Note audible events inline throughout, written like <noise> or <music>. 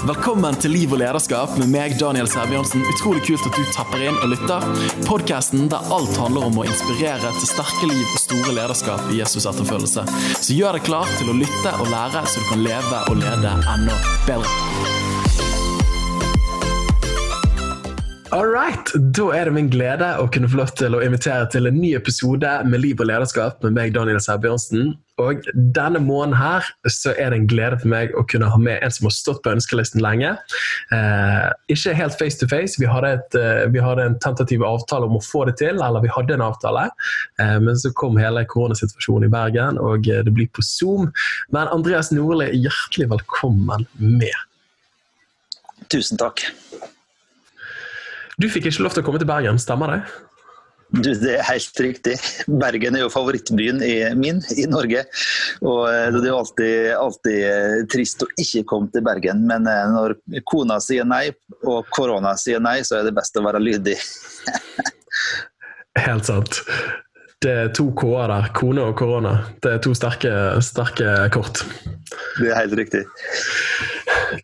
Velkommen til Liv og lederskap med meg, Daniel Sæbjørnsen. Utrolig kult at du tapper inn og lytter. Podkasten der alt handler om å inspirere til sterke liv og store lederskap i Jesus etterfølgelse. Så gjør deg klar til å lytte og lære, så du kan leve og lede enda bedre. All right. Da er det min glede å kunne få lov til å invitere til en ny episode med Liv og lederskap med meg, Daniel Sæbjørnsen. Og denne måneden her så er det en glede for meg å kunne ha med en som har stått på ønskelisten lenge. Eh, ikke helt face to face, vi hadde, et, eh, vi hadde, en tentativ avtale om å få det til, eller vi hadde en avtale, eh, men så kom hele koronasituasjonen i Bergen, og eh, det blir på Zoom. Men Andreas Nordli, hjertelig velkommen med. Tusen takk. Du fikk ikke lov til å komme til Bergen, stemmer det? Du, det er helt riktig. Bergen er jo favorittbyen i, min i Norge. Og eh, Det er jo alltid, alltid, eh, trist å ikke komme til Bergen, men eh, når kona sier nei og korona sier nei, så er det best å være lydig. <laughs> Helt sant. Det er to K-er der. Kone og korona. Det er to sterke, sterke kort. Det er helt riktig.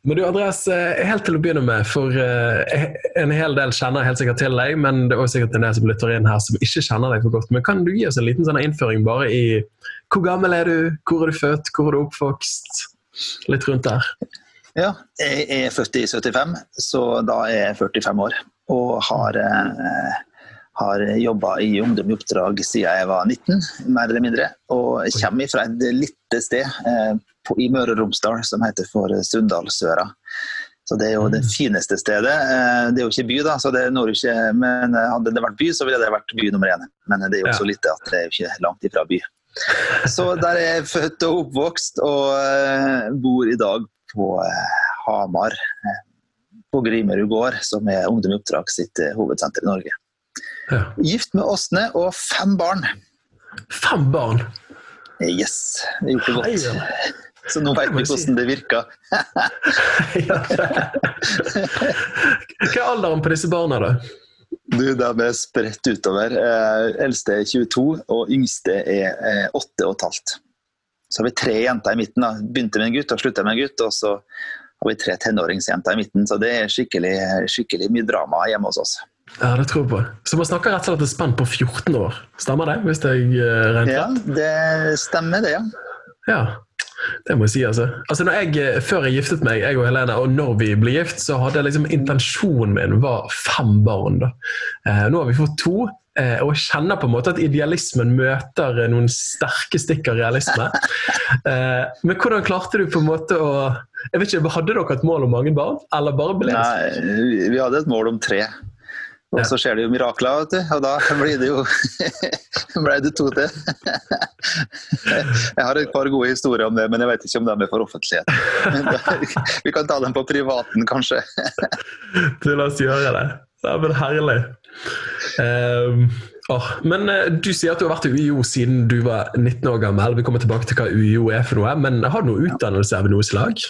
Men du Andreas, eh, helt til å begynne med, for eh, en hel del kjenner helt sikkert til deg, men det er også sikkert en del som lytter inn her som ikke kjenner deg for godt. Men kan du gi oss en liten sånn innføring bare i hvor gammel er du, hvor er du født, hvor er du oppvokst? Litt rundt der. Ja, jeg er født i 75, så da er jeg 45 år. Og har, eh, har jobba i Ungdom i oppdrag siden jeg var 19, mer eller mindre. Og jeg kommer fra et lite sted eh, på, i Møre og Romsdal som heter for Sunndalsøra. Så Det er jo det fineste stedet. Eh, det er jo ikke by, da, så det når ikke, men eh, hadde det vært by, så ville det vært by nummer én. Men det er jo så lite at det er ikke langt ifra by. Så der er jeg født og oppvokst, og eh, bor i dag på Hamar. På Grimerud gård, som er Ungdom i oppdrag sitt hovedsenter i Norge. Ja. Gift med Åsne og fem barn. Fem barn? Yes, Det gjorde godt. Så nå vet vi hvordan det virker. <laughs> Hva er alderen på disse barna, da? Du, De er spredt utover. Eh, eldste er 22, og yngste er 8 15. Så har vi tre jenter i midten. da. Begynte med en gutt og slutta med en gutt. Og så har vi tre tenåringsjenter i midten. Så det er skikkelig, skikkelig mye drama hjemme hos oss. Ja, det tror jeg på. Så man snakker rett og slett et spenn på 14 år. Stemmer det? hvis jeg eh, regner Ja, det stemmer det, ja. Ja, det må jeg si, altså. altså jeg, eh, før jeg giftet meg, jeg og Helene, og når vi ble gift, så hadde liksom intensjonen min var fem barn. da. Eh, nå har vi fått to, eh, og jeg kjenner på en måte at idealismen møter noen sterke stikk av realisme. <laughs> Eh, men hvordan klarte du på en måte å jeg vet ikke, Hadde dere et mål om mange barn, eller bare ble Nei, vi hadde et mål om tre. Og så skjer det jo mirakler, vet du. Og da <laughs> blir det jo <laughs> ble det to til. Jeg har et par gode historier om det, men jeg vet ikke om de er for offentlighet. <laughs> Vi kan ta dem på privaten, kanskje. Du, la oss gjøre det. Det er vel herlig. Um, oh, men uh, du sier at du har vært i UiO siden du var 19 år gammel. Vi kommer tilbake til hva UiO er for noe. Men har du noe utdannelse av noe slag?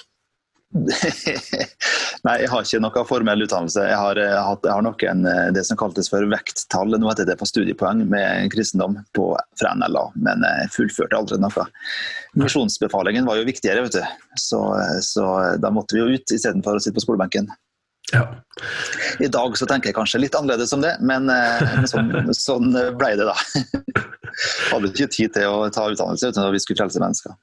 <laughs> Nei, jeg har ikke noe formell utdannelse. Jeg har, jeg har, jeg har noen, eh, det som kaltes for vekttall. Nå heter det på studiepoeng med kristendom på, fra NLA, men jeg fullførte aldri noe. Misjonsbefalingen var jo viktigere, vet du. Så, så da måtte vi jo ut istedenfor å sitte på skolebenken. Ja. I dag så tenker jeg kanskje litt annerledes om det, men, eh, men sånn, <laughs> sånn ble det, da. <laughs> Hadde ikke tid til å ta utdannelse uten at vi skulle frelse mennesker.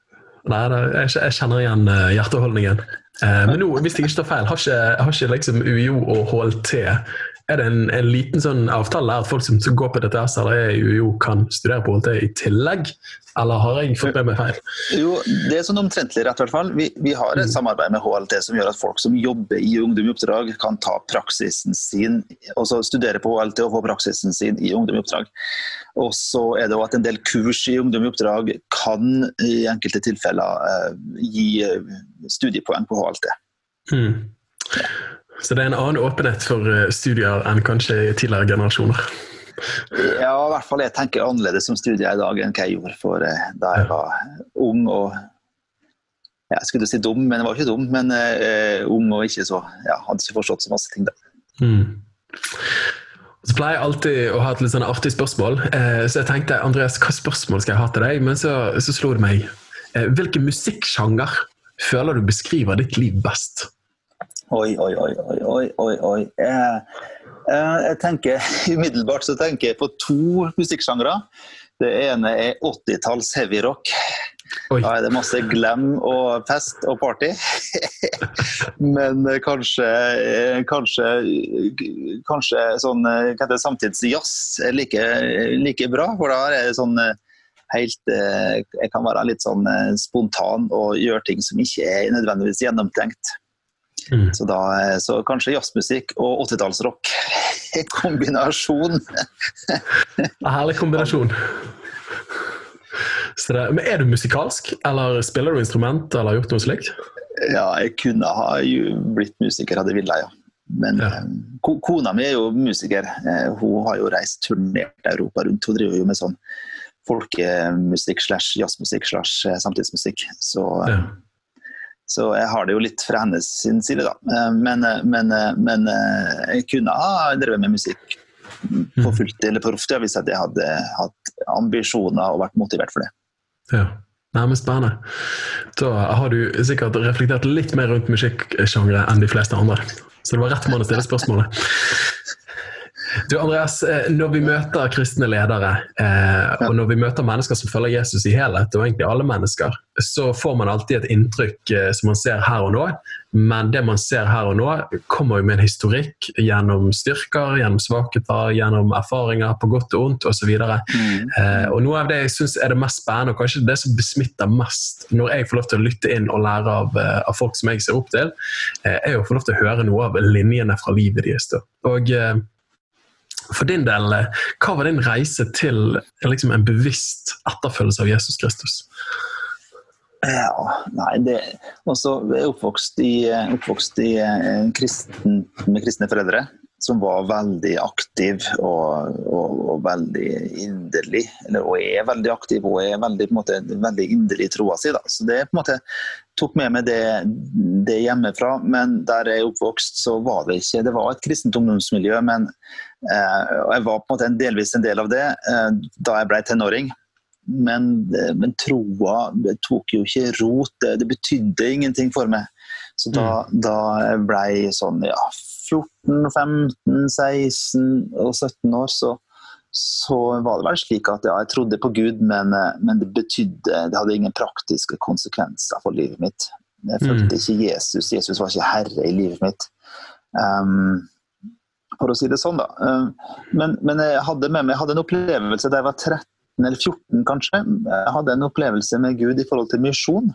Nei, jeg kjenner igjen eh, hjerteholdningen. Eh, men nå, hvis jeg ikke tar feil, har ikke, har ikke liksom UiO og HLT er det en, en, liten sånn avtale at folk som går på DTS eller er UiO, kan studere på HLT i tillegg? Eller har jeg fått med meg feil? Jo, Det er sånn omtrentlig rett. i hvert fall. Vi, vi har et mm. samarbeid med HLT som gjør at folk som jobber i Ungdom i oppdrag, kan ta praksisen sin, og så studere på HLT og få praksisen sin i Ungdom i oppdrag. Og så er det jo at en del kurs i Ungdom i oppdrag kan i enkelte tilfeller eh, gi eh, studiepoeng på HLT. Mm. Så det er en annen åpenhet for eh, studier enn kanskje i tidligere generasjoner? Ja, i hvert fall jeg tenker annerledes som studier i dag enn hva jeg gjorde for eh, da jeg var ung og ja, Jeg skulle si dum, men jeg var ikke dum, men uh, ung og ikke så ja, hadde ikke forstått så masse ting da. Mm. Så pleier jeg alltid å ha et litt sånn artig spørsmål, eh, så jeg tenkte Andreas, hva spørsmål skal jeg ha til deg? Men så, så slo det meg. Eh, hvilken musikksjanger føler du beskriver ditt liv best? Oi, oi, oi, oi, oi, oi. Jeg, eh, jeg tenker, <laughs> Umiddelbart så tenker jeg på to musikksjangre. Det ene er 80-talls heavy rock. Oi. Da er det masse glam og fest og party. <laughs> Men kanskje, kanskje, kanskje sånn samtidsjazz er like, like bra. For da er det sånn helt Jeg kan være litt sånn spontan og gjøre ting som ikke er nødvendigvis gjennomtenkt. Mm. Så, da, så kanskje jazzmusikk og 80-tallsrock. kombinasjon. Herlig kombinasjon. Det, men Er du musikalsk, eller spiller du instrument eller har gjort noe slikt? Ja, jeg kunne ha blitt musiker, hadde villet, ja. Men ja. Eh, kona mi er jo musiker. Eh, hun har jo reist turnert Europa rundt. Hun driver jo med sånn folkemusikk slash jazzmusikk slash eh, samtidsmusikk. Så ja. Så jeg har det jo litt fra hennes side, da. Eh, men, eh, men, eh, men jeg kunne ha drevet med musikk på mm. fullt eller på roft hvis jeg hadde hatt ambisjoner og vært motivert for det. Ja. Nei, men Spennende. Da har du sikkert reflektert litt mer rundt musikksjangre enn de fleste andre. Så det var rett mann å stille spørsmålet. Du Andreas, eh, Når vi møter kristne ledere, eh, og når vi møter mennesker som følger Jesus i helhet, og egentlig alle mennesker, så får man alltid et inntrykk eh, som man ser her og nå. Men det man ser her og nå, kommer jo med en historikk gjennom styrker, gjennom svakheter, gjennom erfaringer på godt og ondt osv. Mm. Eh, og noe av det jeg syns er det mest spennende, og kanskje det som besmitter mest når jeg får lov til å lytte inn og lære av, av folk som jeg ser opp til, eh, er å få lov til å høre noe av linjene fra livet deres. Og for din del, hva var din reise til liksom, en bevisst etterfølgelse av Jesus Kristus? Ja, nei, det også, Jeg er oppvokst, i, oppvokst i, kristen, med kristne foreldre som var veldig aktiv og, og, og veldig inderlig. Og er veldig aktiv og er veldig, på en måte, veldig inderlig i troa si. Så det på en måte tok med meg det, det, hjemmefra. Men der jeg er oppvokst, så var det ikke Det var et kristent ungdomsmiljø, men eh, jeg var på en måte en delvis en del av det eh, da jeg ble tenåring. Men, men troa tok jo ikke rot. Det, det betydde ingenting for meg. Så da, mm. da ble jeg sånn ja, 14, 15, 16 og 17 år, så, så var det vel slik at ja, jeg trodde på Gud, men, eh, men, det betydde Det hadde ingen praktiske konsekvenser for livet mitt. Jeg følte mm. ikke Jesus. Jesus var ikke herre i livet mitt. Um, for å si det sånn, da. Um, men, men, jeg hadde med meg jeg hadde en opplevelse da jeg var 13 eller 14, kanskje. Jeg hadde en opplevelse med Gud i forhold til misjon.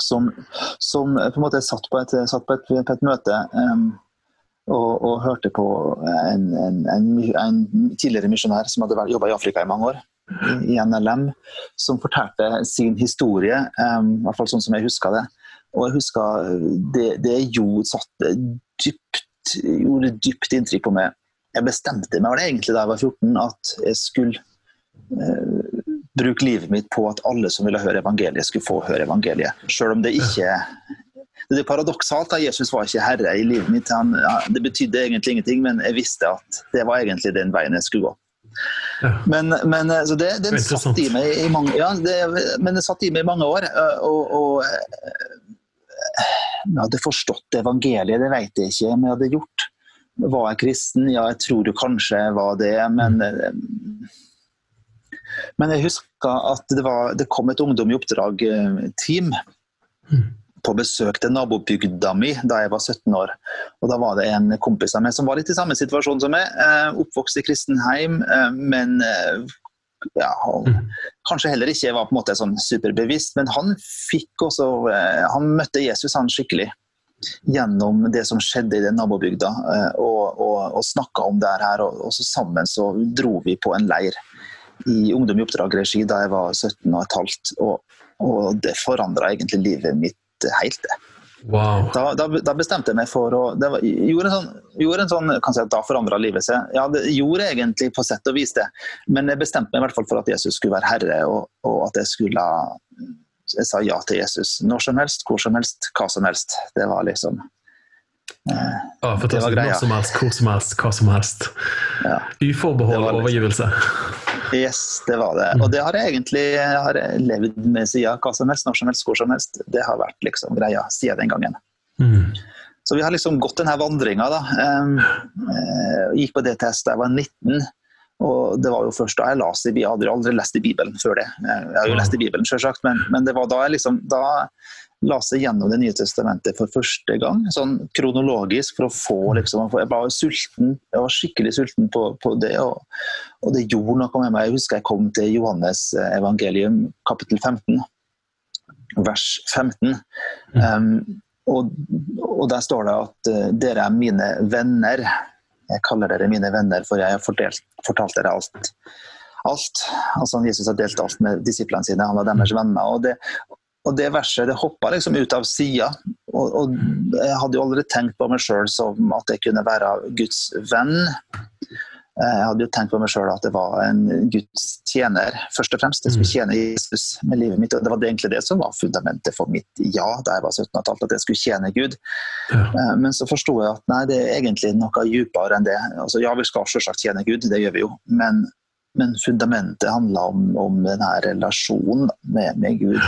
Som, som, på en måte satt på et, satt på et, på et møte um, og, og, hørte på en, en, en, en tidligere misjonær som hadde jobba i Afrika i mange år, i NLM, som fortalte sin historie, um, i hvert fall sånn som jeg huska det. Og jeg husker det, det gjorde, satt dypt, gjorde dypt inntrykk på meg. Jeg bestemte meg det egentlig da jeg var 14, at jeg skulle eh, bruke livet mitt på at alle som ville høre evangeliet, skulle få høre evangeliet. Selv om det ikke det er paradoksalt at Jesus var ikke herre i livet mitt. Han, ja, det betydde egentlig ingenting, men jeg visste at det var egentlig den veien jeg skulle gå. Ja. Men, men eh, det, den det satt i meg i mange, ja, det, men det satt i meg i mange år. Eh, og, og eh, jeg hadde forstått evangeliet, det vet jeg ikke om jeg hadde gjort. Var jeg kristen? Ja, jeg tror jo kanskje jeg var det, men mm. Men jeg husker at det, var, det kom et Ungdom i oppdrag-team. Mm på besøk til nabobygda mi da jeg var 17 år. Og Da var det en kompis av meg som var litt i samme situasjon som meg. Eh, oppvokst i kristenheim, eh, men eh, ja, mm. kanskje heller ikke var på en måte sånn superbevisst. Men han fikk også Han møtte Jesus han skikkelig gjennom det som skjedde i den nabobygda, og, og, og snakka om det her. Og, og så sammen så dro vi på en leir i Ungdom i oppdrag-regi da jeg var 17 og et halvt. Og, og det forandra egentlig livet mitt helt, det. Wow. Da, da, da, bestemte jeg meg for å var, gjorde en sånn, gjorde en sånn kan si at Da forandra livet seg. Ja, det gjorde egentlig på sett og vis det, men jeg bestemte meg i hvert fall for at Jesus skulle være herre, og, og at jeg skulle Jeg sa ja til Jesus når som helst, hvor som helst, hva som helst. Det var liksom eh, for det var greia. Når som helst, hvor som helst, hva som helst. Ja. Uforbehold liksom, overgivelse. Yes, det var det. Og det har jeg egentlig jeg har levd med siden hva som helst, når som helst, hvor som helst. Det har vært liksom greia siden den gangen. Mm. Så vi har liksom gått denne vandringa. Gikk på DTS da jeg var 19. Og det var jo først da jeg leste i Bibelen. Jeg hadde aldri lest i Bibelen før det. Jeg har jo lest i Bibelen, selvsagt, men, men det var da jeg liksom da leste gjennom Det nye testamentet for første gang, sånn kronologisk, for å få liksom Jeg var sulten, jeg var skikkelig sulten på, på det, og, og, det gjorde noe med meg. Jeg husker jeg kom til Johannes evangelium, kapittel 15, vers 15. Um, og, og, der står det at uh, dere er mine venner jeg kaller dere mine venner, for jeg har fortalt, fortalt dere alt. Alt. Altså Jesus har delt alt med disiplene sine, han var deres venner. og det, og det verset det hoppa liksom ut av sida. Og, og, jeg hadde jo aldri tenkt på meg sjøl som at jeg kunne være Guds venn. Eh, jeg hadde jo tenkt på meg sjøl at det var en Guds tjener, først og fremst. Jeg skulle mm. tjene Jesus med livet mitt. og Det var egentlig det som var fundamentet for mitt ja da jeg var 17 15, at jeg skulle tjene Gud. Ja. Eh, men så forsto jeg at nei, det er egentlig noe dypere enn det. Altså, ja, vi skal selvsagt tjene Gud, det gjør vi jo. Men, men fundamentet handler om, om denne relasjonen med, med Gud.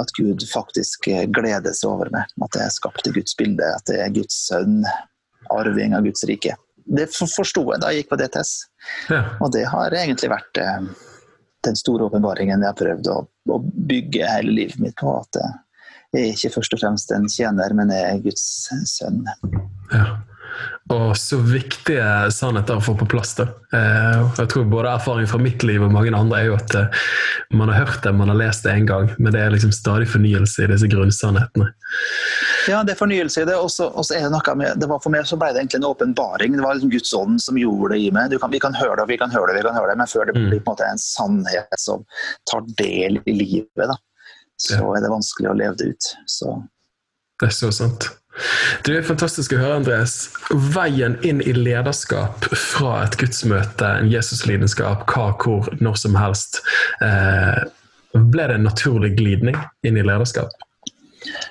At Gud faktisk gleder seg over meg. At jeg er skapt i Guds bilde. At jeg er Guds sønn, arving av Guds rike det forsto jeg da jeg gikk på DTS. Ja. Og det har egentlig vært eh, den store åpenbaringen jeg har prøvd å, å, bygge hele livet mitt på. At eh, jeg er ikke først og fremst en tjener, men jeg er Guds sønn. Ja. Og så viktige sannheter å få på plass. da. Eh, jeg tror Både erfaring fra mitt liv og mange andre er jo at eh, man har hørt det, man har lest det en gang, men det er liksom stadig fornyelse i disse grunnsannhetene. Ja, det er fornyelse i det. Og så er det noe med, det var For meg så ble det egentlig en åpenbaring. Det var liksom Guds ånd som gjorde det i meg. Kan, vi kan høre det, vi kan høre det, vi kan høre det, men før det blir mm. på en måte en sannhet som tar del i livet, da, så er det vanskelig å leve det ut. Så. Det er så sant. Det er fantastisk å høre, Andres. Veien inn i lederskap fra et gudsmøte, en Jesuslidenskap, hva, hvor, når som helst. Eh, ble det en naturlig glidning inn i lederskap?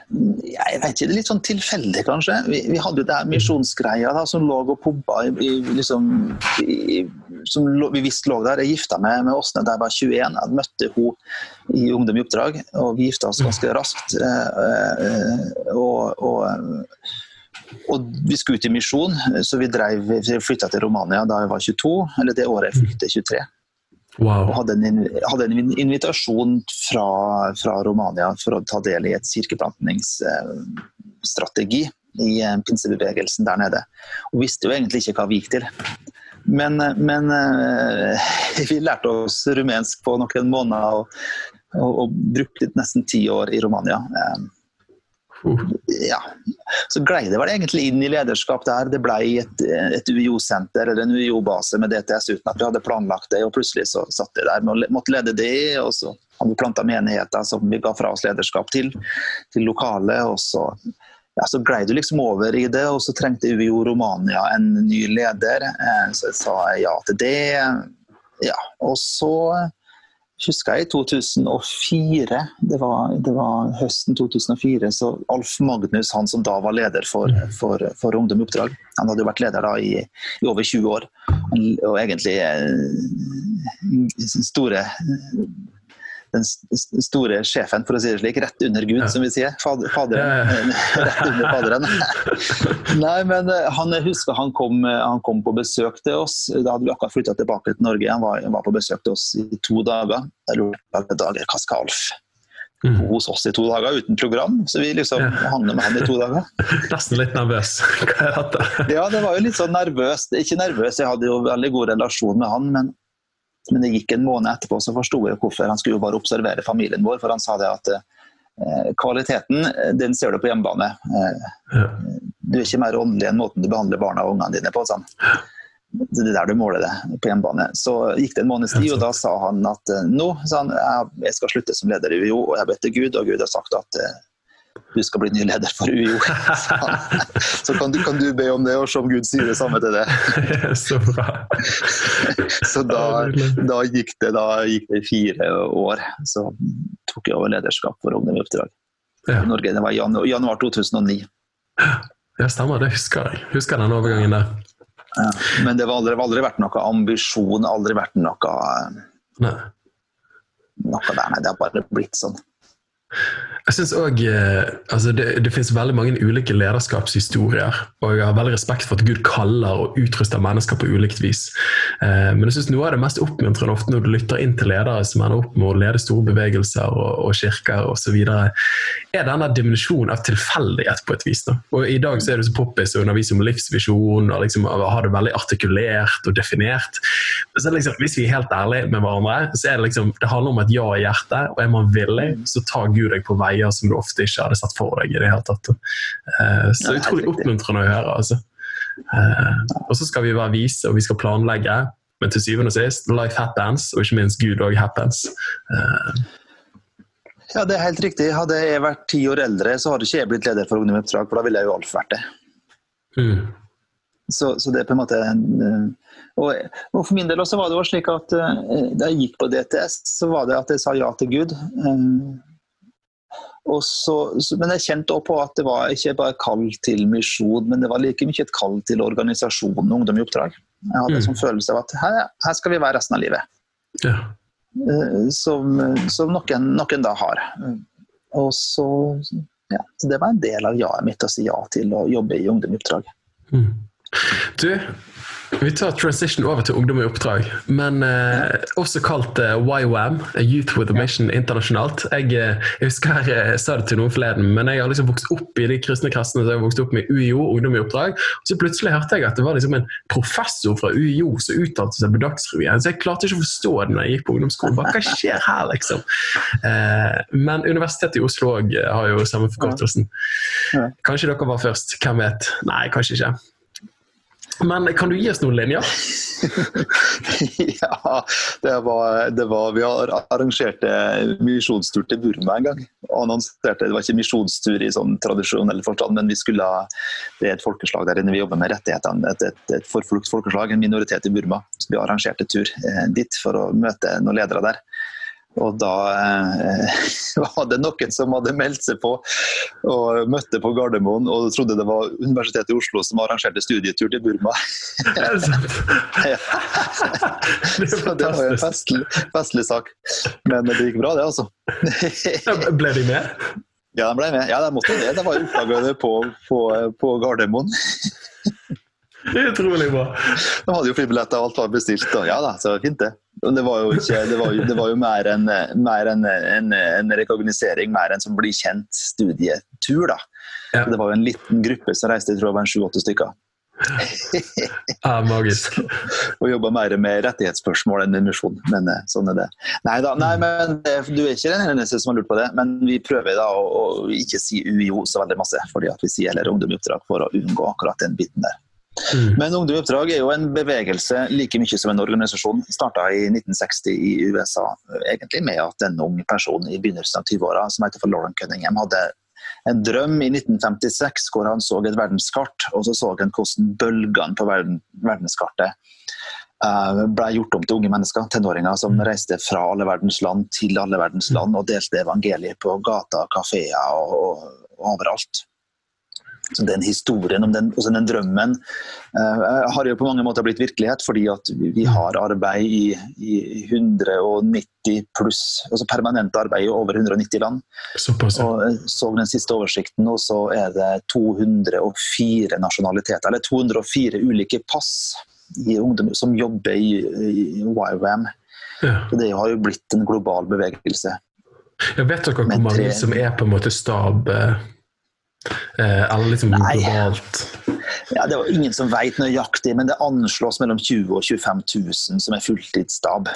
Jeg vet ikke, Det er litt sånn tilfeldig, kanskje. Vi, vi hadde jo det her misjonsgreia da, som lå og pumpa i, i, liksom, i, som vi visste lå der. Jeg gifta meg med Åsne da jeg var 21. Jeg møtte henne i Ungdom i oppdrag, og vi gifta oss ganske raskt. Eh, eh, og, og, og, vi skulle ut i misjon, så vi, drev, vi flytta til Romania da jeg var 22, eller det året jeg fylte 23. Wow. Og hadde en, hadde en invitasjon fra, fra, Romania for å ta del i et kirkeplantingsstrategi i eh, pinsebevegelsen der nede. Og visste jo egentlig ikke hva vi gikk til. Men, men eh, <laughs> vi lærte oss rumensk på noen måneder og, og, og brukte nesten ti år i Romania. Eh, ja. Så glei det vel egentlig inn i lederskap der. Det ble et, et UiO-senter eller en UiO-base med DTS uten at vi hadde planlagt det. og Plutselig så satt jeg der med å måtte lede det. og så hadde vi planta menigheter som vi ga fra oss lederskap til, til lokale. og så, ja, så glei du liksom over i det, og så trengte UiO Romania en ny leder. Eh, så jeg sa ja til det. Ja, og så husker jeg i 2004, det var, det var, høsten 2004, så Alf Magnus, han som da var leder for, mm. for, for Ungdom i oppdrag, han hadde jo vært leder da i, i over 20 år. Og egentlig eh, store den store sjefen, for å si det slik, rett under Gud, ja. som vi sier. Fader, faderen. Ja, <laughs> rett under Faderen. <laughs> Nei, men eh, han, jeg husker han kom, eh, han kom, på besøk til oss. Da hadde vi akkurat flytta tilbake til Norge. Han var, var, på besøk til oss i to dager. Jeg lurte dager, hva skal Alf? Mm. hos oss i to dager uten program, så vi liksom ja. hang med han i to dager. <laughs> Nesten litt nervøs. Hva er dette? ja, det var jo litt sånn nervøst. Ikke nervøs, jeg hadde jo veldig god relasjon med han, men men det gikk en måned etterpå, så forsto jeg hvorfor. Han skulle jo bare observere familien vår, for han sa det at eh, kvaliteten den ser du på hjemmebane. Eh, du er ikke mer åndelig enn måten du behandler barna og ungene dine på. Sånn. Det er der du måler det på hjemmebane. Så gikk det en måneds tid, og da sa han at eh, nå sa han, jeg skal slutte som leder i UiO, og jeg ber til Gud, og Gud har sagt at eh, du skal bli ny leder for UiO. <laughs> Så kan du, kan du, be om det, og se om Gud sier det samme til deg. <laughs> Så bra. <laughs> Så da, da, gikk det, da, gikk det, fire år. Så tok jeg over lederskap for Ungdom i oppdrag ja. i Norge. Det var januar, januar 2009. Ja, stemmer. Det husker jeg. Husker den overgangen der. Ja, men det har aldri, aldri, vært noe ambisjon, aldri vært noe. Noe der, nei. Det har bare blitt sånn. Jeg synes også, eh, altså det, det finnes veldig mange ulike lederskapshistorier, og jeg har veldig respekt for at Gud kaller og utruster mennesker på ulikt vis. Eh, men jeg synes noe av det mest oppmuntrende ofte når du lytter inn til ledere som ender opp med å lede store bevegelser og, og kirker osv., er denne dimensjonen av tilfeldighet på et vis. Da. Og I dag så er det så poppis å undervise om livsvisjon og liksom ha det veldig artikulert og definert. Så liksom, Hvis vi er helt ærlige med hverandre, så er det liksom, det handler om et ja i hjertet, og er man villig, så tar Gud deg på veier som du ofte ikke hadde sett for deg. i det hele tatt. Uh, så ja, utrolig oppmuntrende å høre. altså. Uh, og så skal vi være vise og vi skal planlegge, men til syvende og sist, life happens, og ikke minst Gud òg happens. Uh, ja, det er helt riktig. Hadde jeg vært ti år eldre, så hadde ikke jeg blitt leder for Ungdom Oppdrag, for da ville jeg jo alt vært det. Mm. Så, så, det er på en måte en, og, og, For min del også var det jo slik at da jeg gikk på DTS, så var det at jeg sa ja til Gud. Så, men jeg kjente også på at det var ikke bare kall til misjon, men det var like mye et kall til organisasjonen Ungdom i oppdrag. Jeg hadde en mm. sånn følelse av at her, her, skal vi være resten av livet. Ja. Eh, som, som noen, noen, da har. Og så, ja, så Det var en del av ja-et mitt å si ja til å jobbe i Ungdom i oppdrag. Mm. Du, vi tar transition over til Ungdom i oppdrag, men eh, også kalt eh, YWAM, Youth with a Mission internasjonalt. Jeg, eh, jeg, husker jeg, jeg eh, sa det til noen forleden, men jeg har liksom vokst opp i de kristne kretsene som jeg har vokst opp med UiO, Ungdom i oppdrag. Og så plutselig hørte jeg at det var liksom en professor fra UiO som uttalte seg på Dagsrevyen. Så jeg klarte ikke å forstå det når jeg gikk på ungdomsskolen. Hva skjer her, liksom? Eh, men Universitetet i Oslo eh, har jo samme forkortelsen. Kanskje dere var først? Hvem vet? Nei, kanskje ikke. Men kan du gi oss noen linjer? <laughs> ja, det var, det var, Vi arrangerte misjonstur til Burma en gang. og annonserte, Det var ikke misjonstur i sånn tradisjonell forstand, men vi skulle, det er et folkeslag der inne vi jobber med rettighetene. Et, et, et forflukt folkeslag, en minoritet i Burma. Så vi arrangerte tur eh, dit for å møte noen ledere der. Og da eh, <laughs> var det noen som hadde meldt seg på og møtte på Gardermoen og trodde det var Universitetet i Oslo som arrangerte studietur til Burma. <laughs> Det. <laughs> Så det var jo en festlig, festlig, sak. Men det gikk bra, det, altså. ble de med? Ja, de ble med. Ja, de måtte det. De var oppdaga på, på, på Gardermoen. Utrolig bra. De hadde jo flybilletter, alt var bestilt. Og ja da, så fint det. Det var jo, ikke, det var jo, det var jo mer en, mer en, en, en rekognosering, mer en som blir kjent studietur. da. Ja. Det var jo en liten gruppe som reiste, jeg tror det var en sju-åtte stykker. <laughs> ah, magisk. og jobba mer med rettighetsspørsmål enn misjon. Men eh, sånn er det. Nei da, nei, men du er ikke den eneste som har lurt på det. Men vi prøver da å, å ikke si UiO så veldig masse, fordi at vi sier heller ungdom i oppdrag for å unngå akkurat den biten der. Mm. Men Ungdom i oppdrag er jo en bevegelse like mye som en organisasjon. Starta i 1960 i USA, egentlig med at en ung person i begynnelsen av 20-åra som heter for Lauren Cunningham, hadde en drøm i 1956 hvor han så et verdenskart, og så så han hvordan bølgene på verden, verdenskartet uh, ble gjort om til unge mennesker, tenåringer som mm. reiste fra alle verdens land til alle verdens land og delte evangeliet på gata, kafeer og, og overalt. Så den historien om den, den drømmen uh, har jo på mange måter blitt virkelighet, fordi at vi har arbeid i, i 190 pluss, altså permanent arbeid i over 190 land. Såpass, og eh, så den siste oversikten, og så er det 204 nasjonaliteter, eller 204 ulike pass i ungdom som jobber i, i YWAM. Ja. det har jo blitt en global bevegelse. Jeg vet dere hvor mange som er på en måte stab? Eh, eller liksom Nei. globalt? Ja, Det er ingen som vet nøyaktig, men det anslås mellom 20 000 og 25 000 som er fulltidsstab.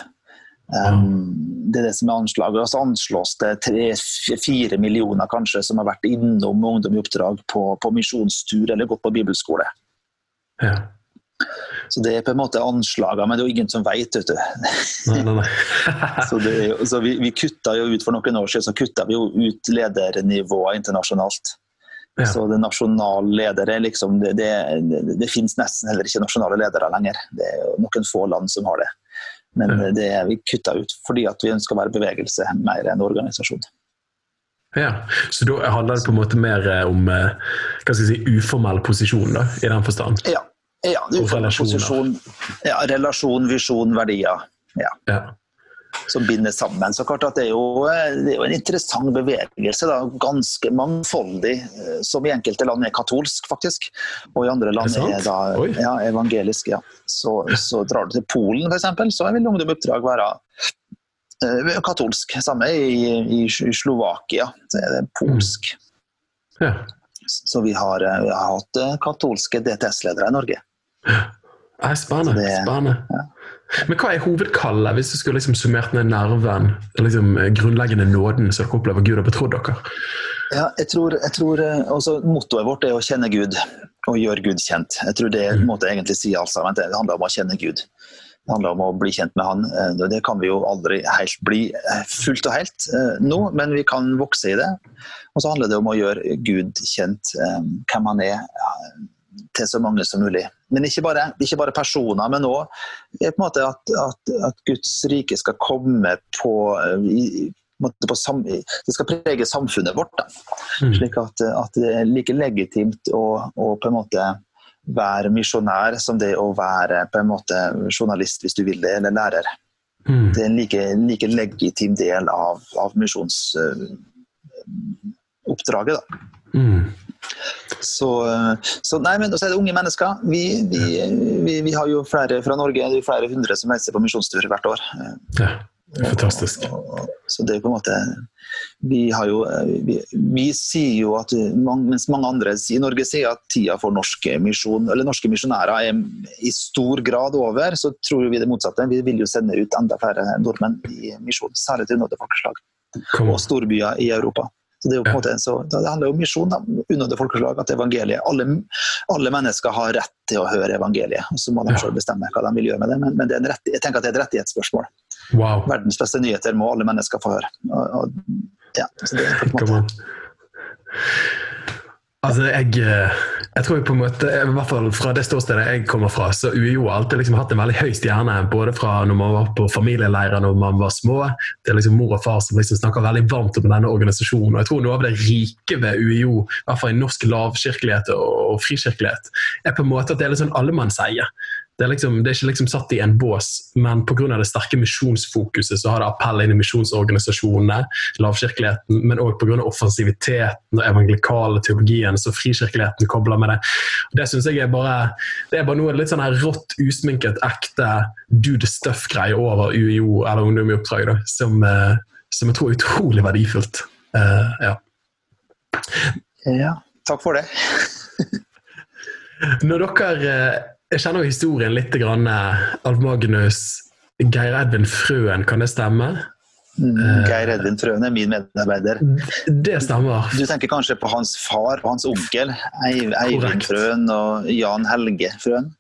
Um, det er det som er anslaget. Og så anslås det tre-fire millioner kanskje som har vært innom Ungdom i oppdrag på, på misjonstur eller gått på bibelskole. Ja. Så det er på en måte anslagene, men det er jo ingen som vet, vet du. Nei, nei, nei. <laughs> så, det, så vi, vi kutta jo ut for noen år siden så kutta vi jo ut ledernivået internasjonalt. Ja. Så det nasjonale ledere liksom, det, det, det, det, finnes nesten heller ikke nasjonale ledere lenger. Det er jo noen få land som har det. Men ja. det er vi kutta ut fordi at vi ønsker å være bevegelse mer enn organisasjon. Ja, Så da handler det på en måte mer eh, om eh, hva skal jeg si, uformell posisjon, da, i den forstand? Ja. ja uformell posisjon. Ja, relasjon, visjon, verdier. Ja. ja. Som binder sammen. Så klart at Det er jo, det er jo en interessant bevegelse. Da. Ganske mangfoldig. eh, Som i enkelte land er katolsk, faktisk. Og i andre land Er er, da ja, evangelisk. Ja. Så, så drar du til Polen, f.eks., så vil Ungdom i oppdrag være uh, katolsk. Samme i, i Slovakia, så er det polsk. Ja. Så vi har, eh, vi har hatt katolske DTS-ledere i Norge. Nei, spennende. Spennende. Men hva er hovedkallet, hvis du skulle liksom summert ned nerven, liksom eh, grunnleggende nåden som dere opplever Gud har betrodd dere? Ja, jeg tror, jeg tror eh, altså, Mottoet vårt er å kjenne Gud og gjøre Gud kjent. Jeg tror det Mm. jeg egentlig sier alt sammen. Det handler om å kjenne Gud. Det handler om å bli kjent med Han. Eh, Det kan vi jo aldri helt bli fullt og helt nå, men vi kan vokse i det. Og så handler det om å gjøre Gud kjent, hvem han er, til så mange som mulig. Men ikke bare, ikke bare personer, men òg at, at, at Guds rike skal komme på, eh, i, på på sam, Det skal prege samfunnet vårt. Da. Mm. Slik at, at det er like legitimt å, å på en måte være misjonær som det å være på en måte journalist, hvis du vil det, eller lærer. Mm. Det er en like, like legitim del av, av misjonsoppdraget. Uh, Mm. Så, så nei, men så er det unge mennesker. Vi, vi, vi, vi har jo flere fra Norge, det er flere hundre som reiser på misjonstur hvert år. Ja, det er fantastisk. Så det er på en måte Vi har jo Vi, vi sier jo at Mens mange andre i Norge sier at tida for norske misjon, eller norske misjonærer er i stor grad over, så tror vi det motsatte. Vi vil jo sende ut enda flere nordmenn i misjon, særlig til folkeslag og storbyer i Europa. Så Det er jo på en måte, så det handler jo om misjon, unnådde folkeslag, at evangeliet alle, alle mennesker har rett til å høre evangeliet. og Så må de selv bestemme hva de vil gjøre med det. Men, men det en rett, jeg tenker at det er et rettighetsspørsmål Wow. verdens beste nyheter må alle mennesker få høre. Og, og, ja, så det er på en måte. Altså, jeg, eh, jeg tror jeg på en måte, i hvert fall fra det ståstedet jeg kommer fra, så UiO har alltid liksom hatt en veldig høy stjerne, både fra når man var på familieleirer når man var små, er liksom mor og far som liksom snakker veldig varmt om denne organisasjonen. Og jeg tror noe av det rike ved UiO, i hvert fall i norsk lavkirkelighet og, og frikirkelighet, er på en måte at det er litt sånn allemannseie. Det er, liksom, det er ikke liksom satt i en bås, men pga. det sterke misjonsfokuset så har det appell inn i misjonsorganisasjonene, lavkirkeligheten, men òg pga. offensiviteten og evangelikale teologien så frikirkeligheten kobler med det. Det synes jeg er bare det er bare noe litt sånn her rått, usminket, ekte do the stuff-greie over UiO eller Ungdom i oppdrag, da, som, eh, som jeg tror er utrolig verdifullt. Uh, ja. Ja, takk for det. Når dere eh, Jeg kjenner jo historien litt. Grann, eh, Alf Magnus, Geir Edvin Frøen, kan det stemme? Mm, Eh. Geir Edvin Frøen er min medarbeider. Det stemmer. Du tenker kanskje på hans far og hans onkel, Eivind Frøen og Jan Helge Frøen.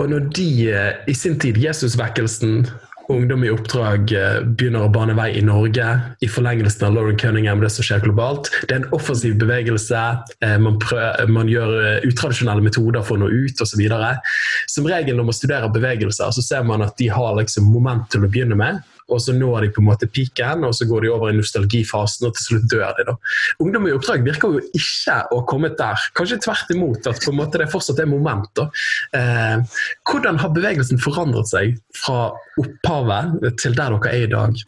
Og når de eh, i sin tid, Jesusvekkelsen, ungdom i oppdrag, eh, begynner å bane vei i Norge, i forlengelsen av Lauren Cunningham, det som skjer globalt, det er en offensiv bevegelse, eh, man, prøver, man gjør eh, utradisjonelle metoder for å nå ut osv. Som regel når man studerer bevegelser, så ser man at de har liksom moment til å begynne med, og så når de på en måte piken, og så går de over i nostalgifasen, og til slutt dør de. da. Ungdom i oppdrag virker jo ikke å ha kommet der. Kanskje tvert imot, at på en måte det fortsatt er moment. da. Eh, hvordan har bevegelsen forandret seg fra opphavet til der dere er i dag?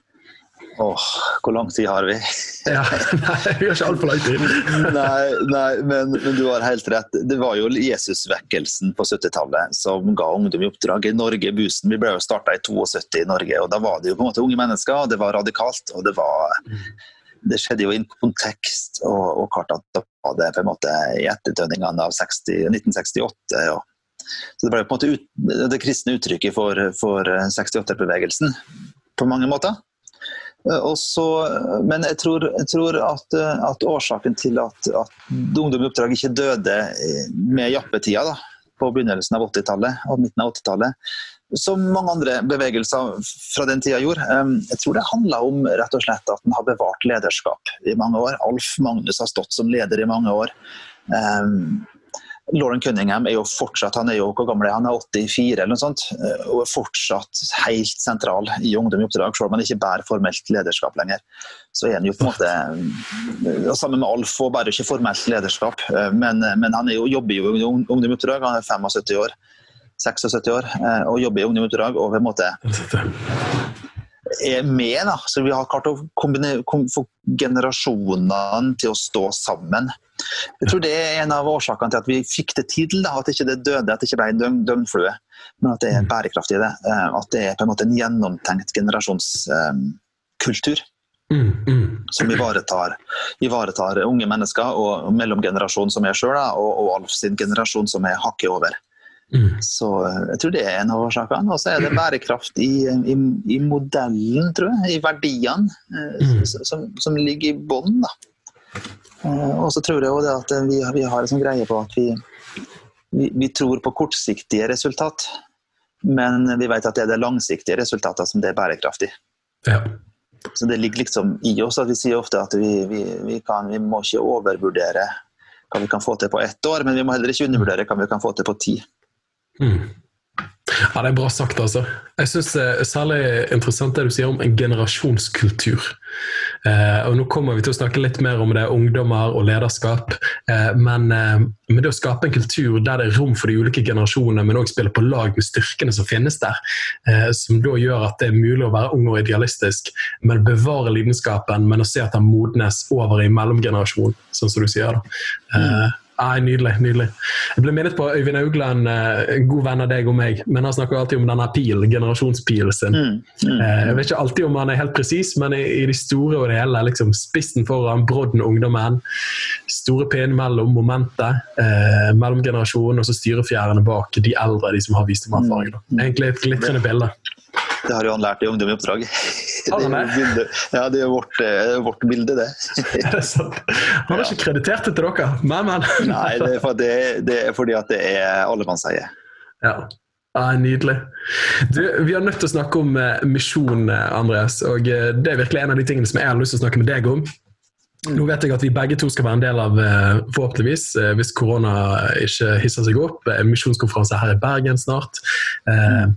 Åh, hvor lang tid har vi? <laughs> Ja, nei, Vi har ikke altfor lang tid. <laughs> nei, nei men, men du har helt rett. Det var jo Jesusvekkelsen på 70-tallet som ga ungdom i oppdrag i Norge Busen Vi ble jo starta i 72 i Norge, og da var det jo på en måte unge mennesker, og det var radikalt. og det var det skjedde jo i en kontekst, og, og klart at da var det på en måte i etterdønningene av 60, 1968. Og, så det ble på en måte ut, det kristne uttrykket for, for 68-bevegelsen på mange måter. Eh, Og så, men jeg tror, jeg tror at, eh, at, årsaken til at, at Ungdom i oppdrag ikke døde eh, med jappetida da, på begynnelsen av 80-tallet og midten av 80-tallet, som mange andre bevegelser fra den tida gjorde, eh, jeg tror det handla om rett og slett at den har bevart lederskap i mange år. Alf Magnus har stått som leder i mange år. Lauren Cunningham er jo fortsatt han er jo hvor gammel er han? Er 84 eller noe sånt, eh, og er fortsatt helt sentral i Ungdom i oppdrag, selv om han ikke bærer formelt lederskap lenger. Så er han jo på en måte eh, Sammen med Alf og bærer ikke formelt lederskap, eh, men, men han er jo, jobber jo i Ungdom i oppdrag, han er 75 år. 76 år, og jobber i Ungdom i oppdrag og på en måte er med. Da. Så vi har klart å kombinere, få generasjonene til å stå sammen. Jeg tror det er en av årsakene til at vi fikk det til. Da. At ikke det døde, at det ikke ble en døgnflue. Men at det er bærekraftig i det. Eh, at det er på en måte en gjennomtenkt generasjonskultur. Mm, mm. Som ivaretar, ivaretar, unge mennesker og mellomgenerasjonen som er sjøl, og, og Alf sin generasjon som er hakket over. Mm. Så eh, jeg tror det er en av årsakene. Og så er det bærekraft i, i, i, modellen, tror jeg. I verdiene eh, mm. som, som, ligger i bånn. Eh, og så tror jeg også at vi, vi har en sånn greie på at vi, vi, vi, tror på kortsiktige resultat. Men vi vet at det er det langsiktige resultatet som det er bærekraftig. Ja. Så det ligger liksom i oss at vi sier ofte at vi, kan, vi må ikke overvurdere hva vi kan få til på ett år, men vi må heller ikke undervurdere hva vi kan få til på ti. Mm. Ja, Det er bra sagt, altså. Jeg syns eh, særlig interessant det du sier om en generasjonskultur. Eh, og Nå kommer vi til å snakke litt mer om det, ungdommer og lederskap. Eh, men, eh, men, det å skape en kultur der det er rom for de ulike generasjonene, men òg spille på lag med styrkene som finnes der, eh, som da gjør at det er mulig å være ung og idealistisk, men bevare lidenskapen, men å se at den modnes over i mellomgenerasjonen, sånn som du sier. da. Nei, Nydelig. nydelig. Jeg ble minnet på Øyvind Augland, eh, en god venn av deg og meg. Men han snakker alltid om denne pil, generasjonspilen sin. Mm, mm, eh, jeg vet ikke alltid om han er helt presis, men i, i de store og det hele, liksom spissen foran, brodden ungdommen. Store pinnen mellom momentet, eh, mellomgenerasjonen og så styrefjærene bak de eldre, de som har vist om erfaring. Mm, mm. Egentlig et glitrende bilde. Det har jo han lært i Ungdom i oppdrag. Det er, ja, det er vårt, eh, vårt bilde, det. <laughs> Er det sant? Han har ikke kreditert det til dere, men, men. <laughs> Nei, det er, det, det er, fordi at det er allemannseie. Ja. Ja, nydelig. Du, vi har nødt til å snakke om uh, misjon, eh, Andreas. og Det er virkelig en av de tingene som jeg har lyst til å snakke med deg om. Nå vet jeg at vi begge to skal være en del av, forhåpentligvis, hvis korona ikke hisser seg opp, en misjonskonferanse her i Bergen snart. Mm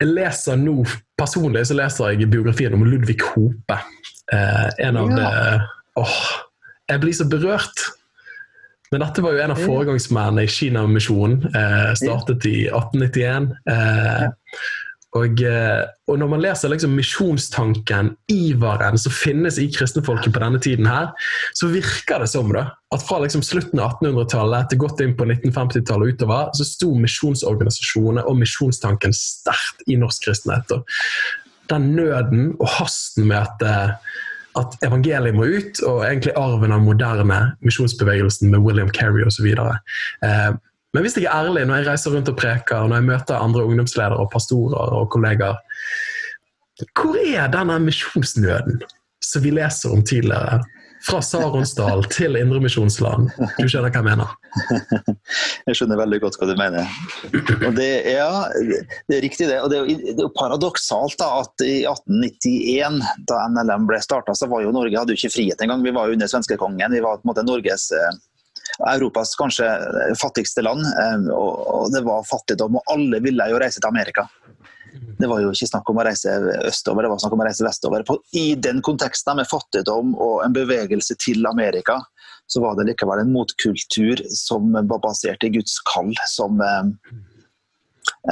jeg leser nå, Personlig så leser jeg biografien om Ludvig Hope. Eh, en av ja. det Åh, jeg blir så berørt. Men dette var jo en av foregangsmennene i Kinamisjonen. Eh, startet i 1891. Eh, og, eh, og, når man leser liksom misjonstanken, iveren som finnes i kristenfolket på denne tiden, her, så virker det som da, at fra liksom slutten av 1800-tallet til godt inn på 1950-tallet og utover, så sto misjonsorganisasjonene og misjonstanken sterkt i norsk kristenhet. Den nøden og hasten med at, eh, at evangeliet må ut, og egentlig arven av moderne misjonsbevegelsen med William Kerry osv. Eh, men hvis jeg er ærlig når jeg reiser rundt og preker, og når jeg møter andre ungdomsledere og pastorer og kollegaer Hvor er denne misjonsnøden som vi leser om tidligere? Fra Saronsdal til Indremisjonsland. Du skjønner hva jeg mener? <laughs> Jeg skjønner veldig godt hva du mener. Og det, ja, det er riktig det. Og det er jo, paradoksalt da, at i 1891, da NLM ble starta, så var jo Norge hadde jo ikke frihet engang. Vi var jo under svenskekongen. Vi var på en måte Norges eh, Europas kanskje fattigste land. Eh, og det var fattigdom, og alle ville jo reise til Amerika. Det var jo ikke snakk om å reise østover, det var snakk om å reise vestover. I den konteksten med fattigdom og en bevegelse til Amerika, så var det likevel en motkultur som var basert i Guds kall. som eh,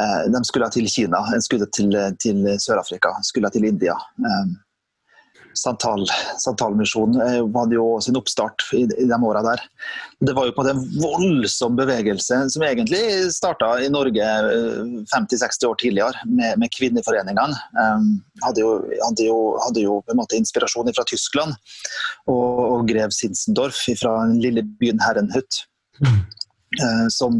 eh De skulle til Kina, skulle til, til Sør-Afrika, skulle til India. Eh, Santal, Santalmisjonen eh, hadde jo sin oppstart i, i de åra der. Det var jo på en voldsom bevegelse som egentlig starta i Norge 50-60 eh, år tidligere, med, med kvinneforeningene. Um, hadde, jo, hadde, jo, hadde, jo, på en måte inspirasjon fra Tyskland og, og grev Sinsendorf fra den lille byen Herrenhut. Mm. Som,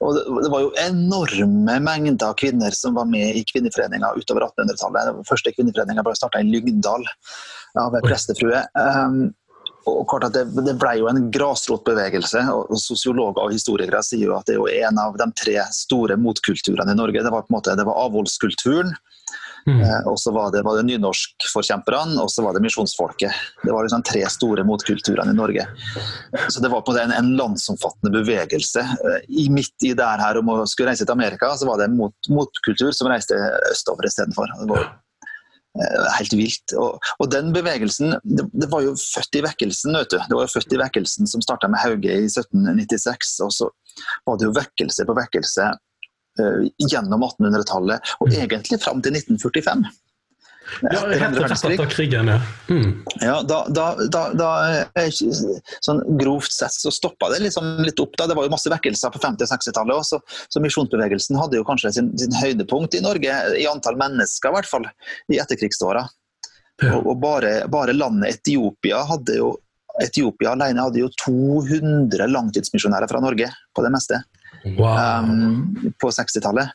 og det var jo enorme mengder kvinner som var med i kvinneforeninga utover 1800-tallet. Den første kvinneforeninga ble starta i Lyngdal av ei prestefrue. Um, og klart at det, det, ble jo en grasrotbevegelse. og Sosiologer og historikere sier jo at det er jo en av de tre store motkulturene i Norge. Det var på en måte, det var avholdskulturen, mm. eh, og så var det, var det nynorskforkjemperne, og så var det misjonsfolket. Det var liksom tre store motkulturene i Norge. Så det var på en en, en landsomfattende bevegelse. Eh, I midt i det her om å skulle reise til Amerika, så var det en mot, motkultur som reiste østover istedenfor. Det var Eh, helt vilt. Og, og, den bevegelsen det, det, var jo født i vekkelsen, vet du. Det var jo født i vekkelsen som starta med Hauge i 1796. Og så var det jo vekkelse på vekkelse gjennom 1800-tallet, og mm. egentlig fram til 1945. Ja, helt etter krigen, ja. Mm. ja da, da, da, da sånn Grovt sett så stoppa det liksom litt opp. da, Det var jo masse vekkelser på 50- og 60-tallet så, så, misjonsbevegelsen hadde jo kanskje sin, sin, høydepunkt i Norge, i antall mennesker i hvert fall, i etterkrigsåra. Ja. Og, og bare, bare, landet Etiopia hadde jo Etiopia alene hadde jo 200 langtidsmisjonærer fra Norge på det meste. Wow. Um, på 60-tallet.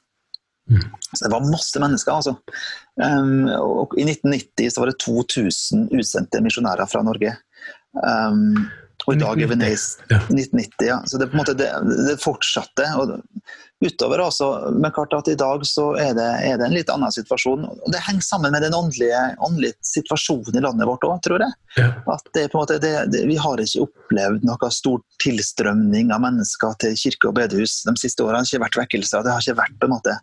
Mm. Så det var masse mennesker, altså. Um, og I 1990 så var det 2000 utsendte misjonærer fra Norge. Um, og i dag er vi ja. 1990, ja. Så det, på en måte, det, det fortsatte. og utover også, Men klart at i dag så er det, er det en litt annen situasjon. og Det henger sammen med den åndelige, åndelige situasjonen i landet vårt òg, tror jeg. Ja. At det, på en måte, det, Vi har ikke opplevd noe stor tilstrømning av mennesker til kirke og bedehus de siste årene. Det har ikke vært vekkelser. Det har ikke vært på en måte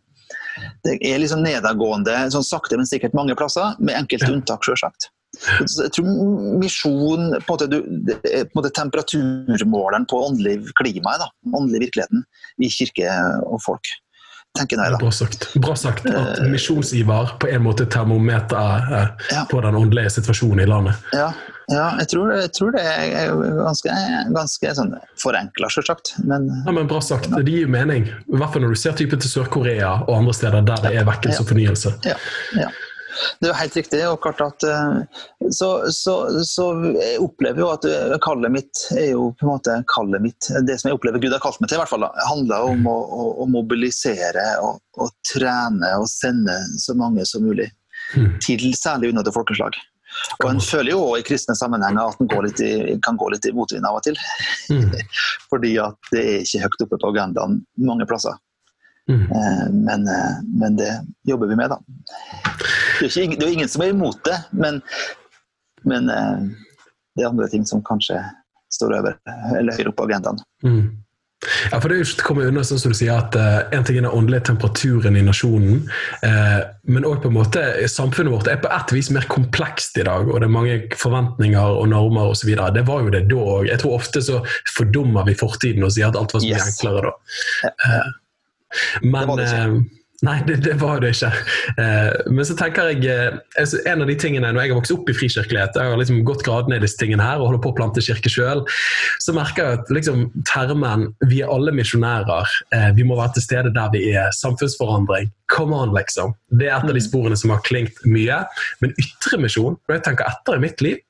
det er liksom nedadgående, sånn sakte, men sikkert mange plasser, med enkelte unntak, selvsagt. Jeg tror misjon på en måte, er på en måte temperaturmåleren på åndelig klima, da, åndelig virkeligheten i kirke og folk. tenker jeg da. Bra sagt. Bra sagt at eh, misjonsiver på en måte termometer eh, ja. på den åndelige situasjonen i landet. Ja, ja jeg, tror, jeg, tror, det er ganske, ganske sånn forenkla, selvsagt. Men, ja, men bra sagt. Det gir jo mening. I hvert fall når du ser typen til Sør-Korea og andre steder der det er vekkelse og fornyelse. Ja, ja. Det er jo helt riktig. og klart at eh, Så, så, så jeg opplever jo at eh, kallet mitt er jo på en måte kallet mitt Det som jeg opplever Gud har kalt meg til, i hvert fall, handler om å, å, å mobilisere og, og, trene og sende så mange som mulig. Hmm. Til særlig til folkeslag. Og En føler jo i kristne sammenhenger at en kan gå litt i motvind av og til. Mm. <laughs> Fordi at det er ikke høyt oppe på agendaen mange plasser. Mm. Men, men, det jobber vi med, da. Det er, ikke, det er ingen som er imot det, men, men, eh, det er andre ting som kanskje står over, eller høyere opp på agendaen. Mm. Ja, for det er jo ikke til å komme unna, sånn som du sier, at uh, En ting er den åndelige temperaturen i nasjonen, uh, men òg på en måte samfunnet vårt er på et vis mer komplekst i dag. og Det er mange forventninger og normer osv. Det var jo det da òg. Jeg tror ofte så fordummer vi fortiden og sier at alt var så mye yes. enklere da. Uh, men, det det eh, Nei, det, det, var det ikke. Eh, men så tenker jeg eh, altså, En av de tingene når jeg har vokst opp i frikirkelighet, jeg har liksom gått gradene i disse tingene her og holder på å plante kirke sjøl, så merker jeg at liksom, termen 'vi er alle misjonærer', vi må være til stede der vi er, samfunnsforandring Come on, liksom. Det er et av de sporene som har klingt mye. Men ytremisjon, når jeg tenker etter i mitt liv,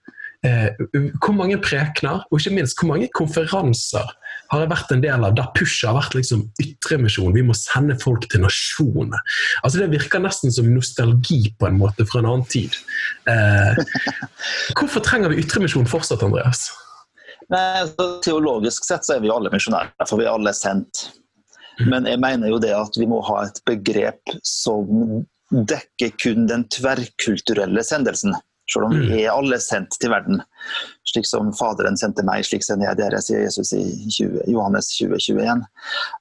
hvor mange prekener, og ikke minst hvor mange konferanser har jeg vært en del av der pushet har vært liksom ytremisjon. Vi må sende folk til nasjonene. Altså Det virker nesten som nostalgi på en måte fra en annen tid. Eh, hvorfor trenger vi ytremisjon fortsatt, Andreas? Nei, altså, Teologisk sett så er vi alle misjonærer, for vi er alle sendt. Mm. Men jeg mener jo det at vi må ha et begrep som dekker kun den tverrkulturelle sendelsen. Selv om vi mm. er alle sendt til verden. Slik som Faderen sendte meg, slik sender jeg dere, sier Jesus i 20, Johannes 2021.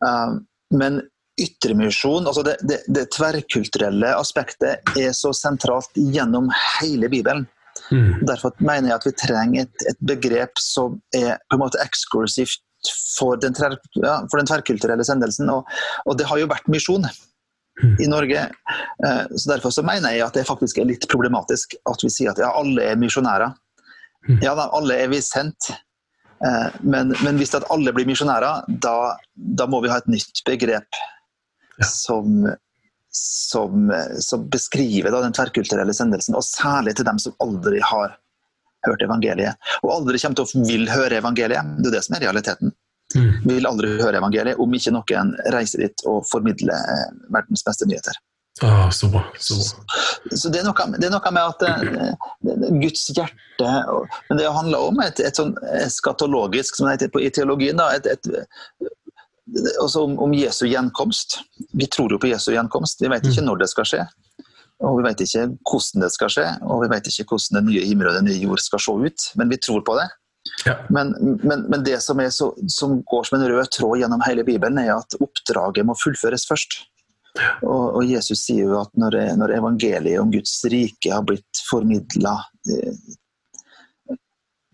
Uh, men ytremisjon, altså det, det, det, tverrkulturelle aspektet, er så sentralt gjennom hele Bibelen. Mm. Derfor mener jeg at vi trenger et, et, begrep som er på en måte eksklusivt for den, ja, for den tverrkulturelle sendelsen. Og, og, det har jo vært misjon i Norge. Eh, så Derfor så mener jeg at det faktisk er litt problematisk at vi sier at ja, alle er misjonærer. Mm. Ja da, alle er vi sendt. Eh, men, men hvis at alle blir misjonærer, da, da, må vi ha et nytt begrep som, som, som, beskriver da, den tverrkulturelle sendelsen, og særlig til dem som aldri har hørt evangeliet. Og aldri kommer til å vil høre evangeliet. Det er det som er realiteten. Mm. Vi vil aldri høre evangeliet om ikke noen reiser dit og formidler eh, verdens beste nyheter. Ah, så bra. Så, bra. så det, er noe, det, er noe, med at uh, Guds hjerte Men det handler om et, et sånn eskatologisk, som det heter på, i teologien, da, et, et, også om, om, Jesu gjenkomst. Vi tror jo på Jesu gjenkomst. Vi vet ikke mm. når det skal skje. Og vi vet ikke hvordan det skal skje, og vi vet ikke hvordan den nye himmel og den nye jord skal se ut. Men vi tror på det. Ja. Men, men, men, det som, så, som, går som en rød tråd gjennom hele Bibelen, er at oppdraget må fullføres først. Og, og Jesus sier jo at når, når, evangeliet om Guds rike har blitt formidla eh,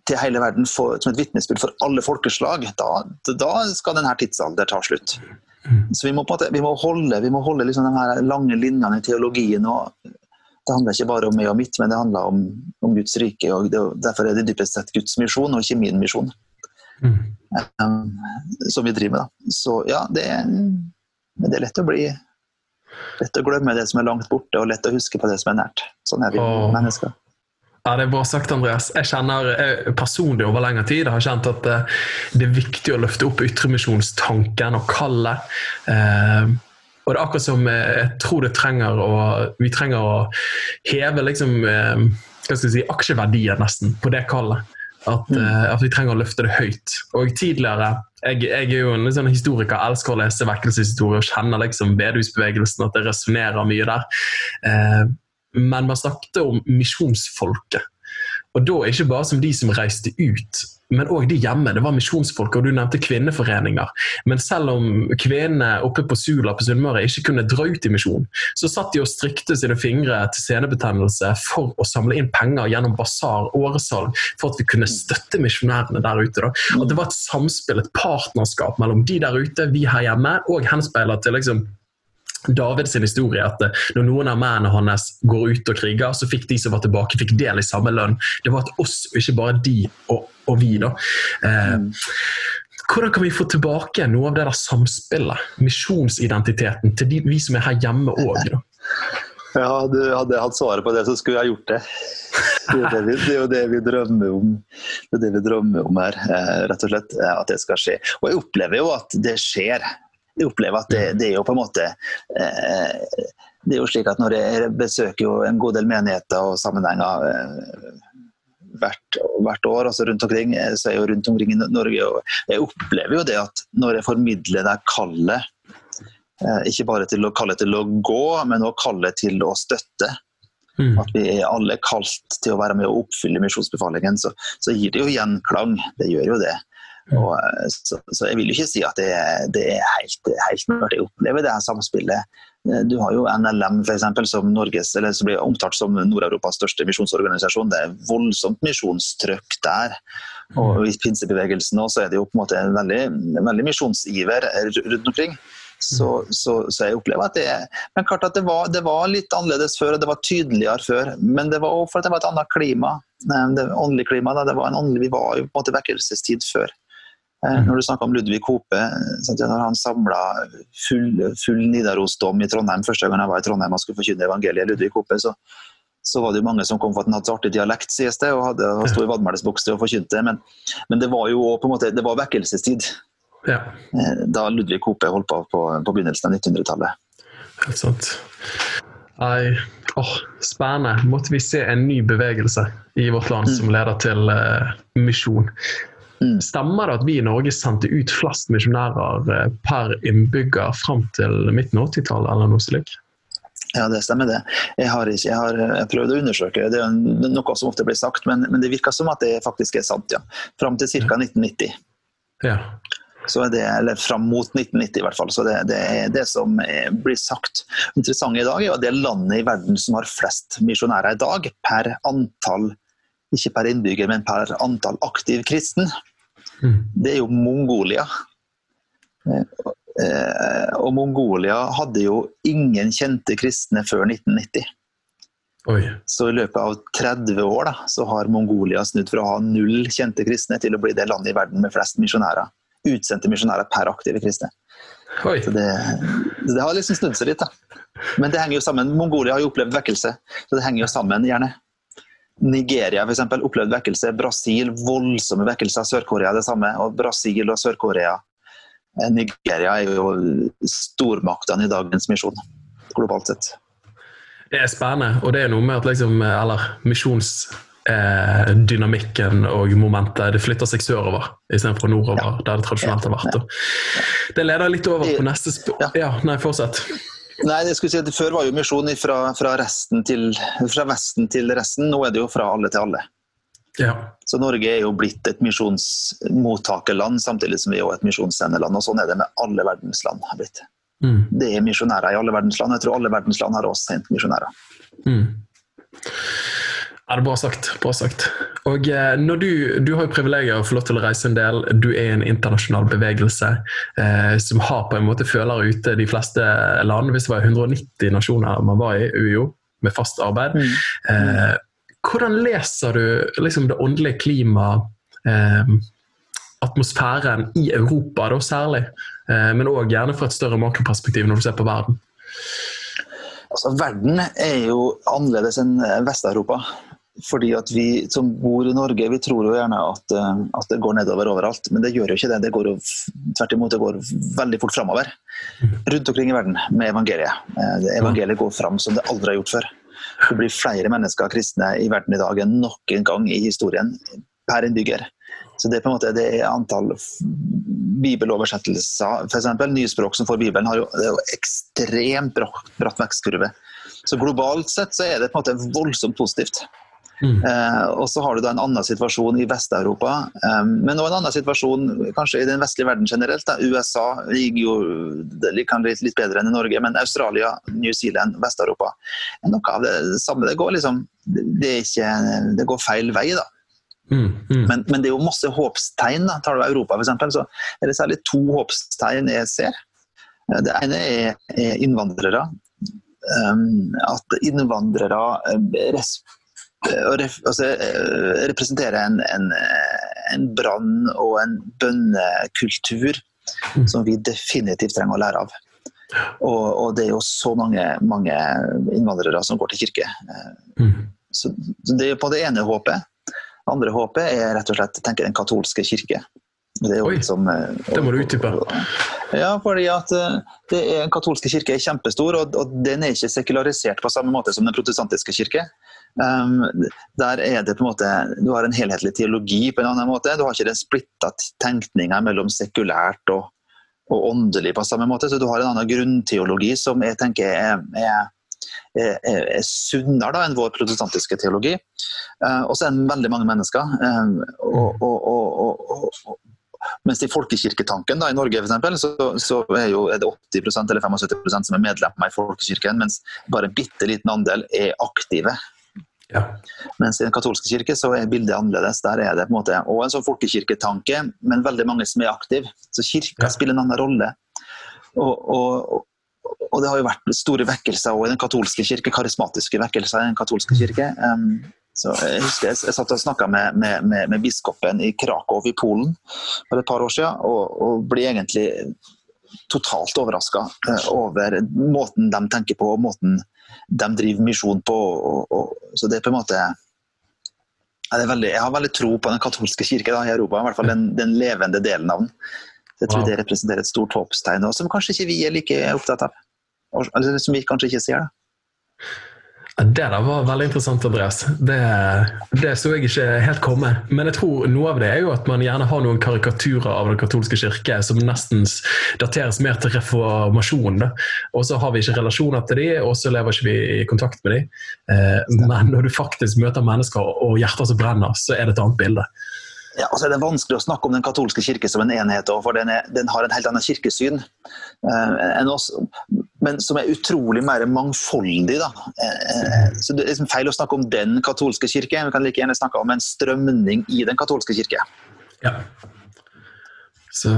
til hele verden for, som et vitnesbyrd for alle folkeslag, da, da skal denne tidsalder ta slutt. Så vi må, måte, vi må holde, vi må holde liksom de her lange linjene i teologien og det handler ikke bare om meg og mitt, men det handler om, om Guds rike. og det, Derfor er det dypest sett Guds misjon, og ikke min misjon, mm. um, som vi driver med. Da. Så ja, det er, det er lett å bli lett å glemme det som er langt borte, og lett å huske på det som er nært. Sånn er vi oh. mennesker. Ja, Det er bra sagt, Andreas. Jeg kjenner jeg personlig over lengre tid har kjent at eh, det er viktig å løfte opp ytremisjonstanken og kallet. Eh, og det er akkurat som eh, jeg tror det trenger å, vi trenger å heve liksom, eh, si, aksjeverdien nesten på det kallet. At, mm. uh, at, vi trenger å løfte det høyt. Og tidligere Jeg, jeg er jo en sånn historiker, elsker å lese vekkelseshistorie og kjenner liksom bedehusbevegelsen, at det resonnerer mye der. Men man snakket om misjonsfolket. Og da ikke bare som de som reiste ut, men òg de hjemme. Det var misjonsfolk, og du nevnte kvinneforeninger. Men selv om kvinnene oppe på Sula på Sunnmøre ikke kunne dra ut i misjon, så satt de og strikte sine fingre til senebetennelse for å samle inn penger gjennom basar, åresalg, for at vi kunne støtte misjonærene der ute. Da. At det var et samspill, et partnerskap mellom de der ute, vi her hjemme, og henspeiler til liksom Davids historie at eh, når noen av mennene hans går ut og kriger, så fikk de som var tilbake, fikk del i samme lønn. Det var til oss, og ikke bare de og, og vi. da. Eh, mm. hvordan kan vi få tilbake noe av det der samspillet, misjonsidentiteten, til de, vi som er her hjemme òg? <laughs> Ja, du hadde hatt svaret på det, så skulle jeg gjort det. Det er, det, vi, det jo det vi drømmer om Det er det vi drømmer om her, eh, rett og slett. At det skal skje. Og jeg opplever jo at det skjer jeg opplever at det, det, er jo på en måte eh, Det er jo slik at når jeg besøker jo en god del menigheter og sammenhenger eh, hvert, hvert, år altså rundt omkring, eh, så er jeg jo rundt omkring i Norge. og Jeg opplever jo det at når jeg formidler det kallet, eh, ikke bare til å kalle til å gå, men også kalle til å støtte, Mm. At vi er alle kalt til å være med å oppfylle misjonsbefalingen, så, så, gir det jo gjenklang. Det gjør jo det. Og, eh, så, så, jeg vil jo ikke si at det, det er helt, helt mørkt. Jeg opplever det her samspillet. Eh, du har jo NLM for eksempel, som, Norges, eller som blir omtalt som Nord-Europas største misjonsorganisasjon. Det er voldsomt misjonstrykk der. Og I pinsebevegelsen også er det jo på en måte en veldig, veldig misjonsiver rundt omkring. Så, så, så, jeg opplever at det er Men klart at det var, det var, litt annerledes før, og det var tydeligere før. Men det var også for at det var et annet klima. Det åndelige klima, da. Det var en åndelig, vi var jo på en måte vekkelsestid før. Eh, mm. Når du snakker om Ludvig Hope, når han samla full, full Nidarosdom i Trondheim første gang jeg var i Trondheim og skulle forkynne evangeliet, Ludvig Hope, så, så, var det jo mange som kom for at han hadde så artig dialekt, sies det, og hadde og sto i vadmelsbukse og forkynte. Men, men, det var jo på en måte, det var vekkelsestid ja. Eh, da Ludvig Hope holdt på på, på begynnelsen av 1900-tallet. Helt sant. Nei, åh, spennende. Måtte vi se en ny bevegelse i vårt land mm. som leder til uh, misjon. Mm. Stemmer det at vi i Norge sendte ut flest misjonærer eh, per innbygger fram til midten av 80-tallet, eller noe slikt? Ja, det stemmer det. Jeg har, ikke, jeg har jeg prøvd å undersøke, det er noe som ofte blir sagt, men, men, det virker som at det faktisk er sant, ja. Fram til ca. 1990. Ja. Så det, eller fram mot 1990 i hvert fall. Så det, det er det som blir sagt. Interessant i dag er jo at det landet i verden som har flest misjonærer i dag, per antall ikke per innbygger, men per antall aktiv kristen, mm. det er jo Mongolia. Eh, og Mongolia hadde jo ingen kjente kristne før 1990. Oi. Så i løpet av 30 år da, så har Mongolia snudd fra å ha null kjente kristne til å bli det landet i verden med flest misjonærer. Utsendte misjonærer per aktive kristne. Så det, det, har liksom snudd seg litt. da. Men det henger jo sammen. Mongolia har jo opplevd vekkelse, så det henger jo sammen, gjerne. Nigeria for eksempel, opplevde vekkelse. Brasil voldsomme vekkelser. Sør-Korea det samme. Og Brasil og Sør-Korea eh, Nigeria er jo stormaktene i dagens misjon, globalt sett. Det er spennende, og det er noe med at liksom, eller misjonsdynamikken dynamikken og momentet det flytter seg sørover istedenfor nordover, ja. der det tradisjonelt har vært. Det leder litt over på neste. Ja. ja, nei, fortsett. Nei, jeg skulle si at Før var jo misjon fra, fra, til, fra, Vesten til resten. Nå er det jo fra alle til alle. Ja. Så Norge er jo blitt et misjonsmottakerland, samtidig som vi er et misjonssendeland. Og sånn er det med alle verdens land. har blitt. Mm. Det er misjonærer i alle verdens land. Jeg tror alle verdens land har også sendt misjonærer. Mm. Ja, det er Bra sagt. bra sagt. Og eh, du, du har jo privilegiet å få lov til å reise en del. Du er en internasjonal bevegelse eh, som har på en måte følere ute de fleste land. Hvis det var 190 nasjoner man var i UiO, med fast arbeid. Eh, hvordan leser du liksom, det åndelige klimaet, eh, atmosfæren i Europa da særlig, eh, men òg gjerne fra et større makroperspektiv når du ser på verden? Altså, verden er jo annerledes enn Vest-Europa. Fordi at Vi som bor i Norge, vi tror jo gjerne at, eh, at, det går nedover overalt. Men det gjør jo ikke det. Det går jo tvert imot det går veldig fort framover rundt omkring i verden med evangeliet. Eh, evangeliet går fram som det aldri har gjort før. Det blir flere mennesker kristne i verden i dag enn noen gang i historien per innbygger. Så Det er på en måte det er antall bibeloversettelser, f.eks. Nyspråk som får Bibelen, har jo, ekstremt bratt, bratt vekstkurve. Så globalt sett så er det på en måte voldsomt positivt. Mm. Eh, og så har du da en annen situasjon i Vest-Europa. eh, men også en annen situasjon kanskje i den vestlige verden generelt. Da. USA ligger jo det kan litt, litt bedre enn i Norge, men Australia, New Zealand, Vest-Europa er noe av det samme. Det går liksom det, ikke, det går feil vei, da. Mm, mm. Men, men, det er jo masse håpstegn. da. Tar du Europa, f.eks., så er det særlig to håpstegn jeg ser. Eh, det ene er, er innvandrere. Um, at innvandrere eh, altså, eh, representerer en, en, en brann og en bønnekultur mm. som vi definitivt trenger å lære av. Og, og det er jo så mange, mange, innvandrere som går til kirke. Mm. Så Det er på det ene håpet. Andre håpet er rett og slett tenker den katolske kirke. Det, Oi, liksom, det må du utdype. Ja, fordi at det er, Den katolske kirke er kjempestor, og, og, den er ikke sekularisert på samme måte som den protestantiske kirke. Um, der er det på en måte, Du har en helhetlig teologi på en annen måte. Du har ikke den splitta tenkninga mellom sekulært og, og, åndelig på samme måte. Så du har en annen grunnteologi som jeg tenker er, er, er, sunnere da, enn vår protestantiske teologi. Uh, og så er det veldig mange mennesker. Um, og, og, mens i folkekirketanken da, i Norge for eksempel, så, så er, jo, er, det 80% eller 75% som er medlemmer i folkekirken, mens bare en bitte liten andel er aktive ja. Mens i den katolske kirke så er bildet annerledes. Der er det på en måte også en sånn folkekirketanke, men veldig mange som er aktive. Så kirka ja. spiller en annen rolle. Og, og, og, det har jo vært store vekkelser også i den katolske kirke, karismatiske vekkelser i den katolske kirke. Um, så Jeg husker jeg, jeg satt og snakka med, med, med, med, biskopen i Krakow i Polen for et par år siden, og, og ble egentlig totalt overraska uh, over måten de tenker på, og måten de driver misjon på. Og, og, så det er på en måte veldig, Jeg har veldig tro på den katolske kirke da, i Europa, i hvert fall den, den levende delen av den. Jeg tror wow. det representerer et stort håpstegn, som kanskje ikke vi er like opptatt av. Eller som vi kanskje ikke ser. da. Det der var veldig interessant, Andreas. Det, det, så jeg ikke helt komme. Men jeg tror noe av det er jo at man gjerne har noen karikaturer av Den katolske kirke som nesten dateres mer til reformasjonen. Og så har vi ikke relasjoner til dem, og så lever ikke vi i kontakt med dem. Eh, men når du faktisk møter mennesker og hjerter som brenner, så er det et annet bilde. Ja, altså er Det vanskelig å snakke om den katolske kirke som en enhet, for den, er, den har en helt annen kirkesyn uh, enn oss, men som er utrolig mer mangfoldig. da. Uh, så Det er liksom feil å snakke om den katolske kirke, vi kan like gjerne snakke om en strømning i den katolske kirke. Ja. Så.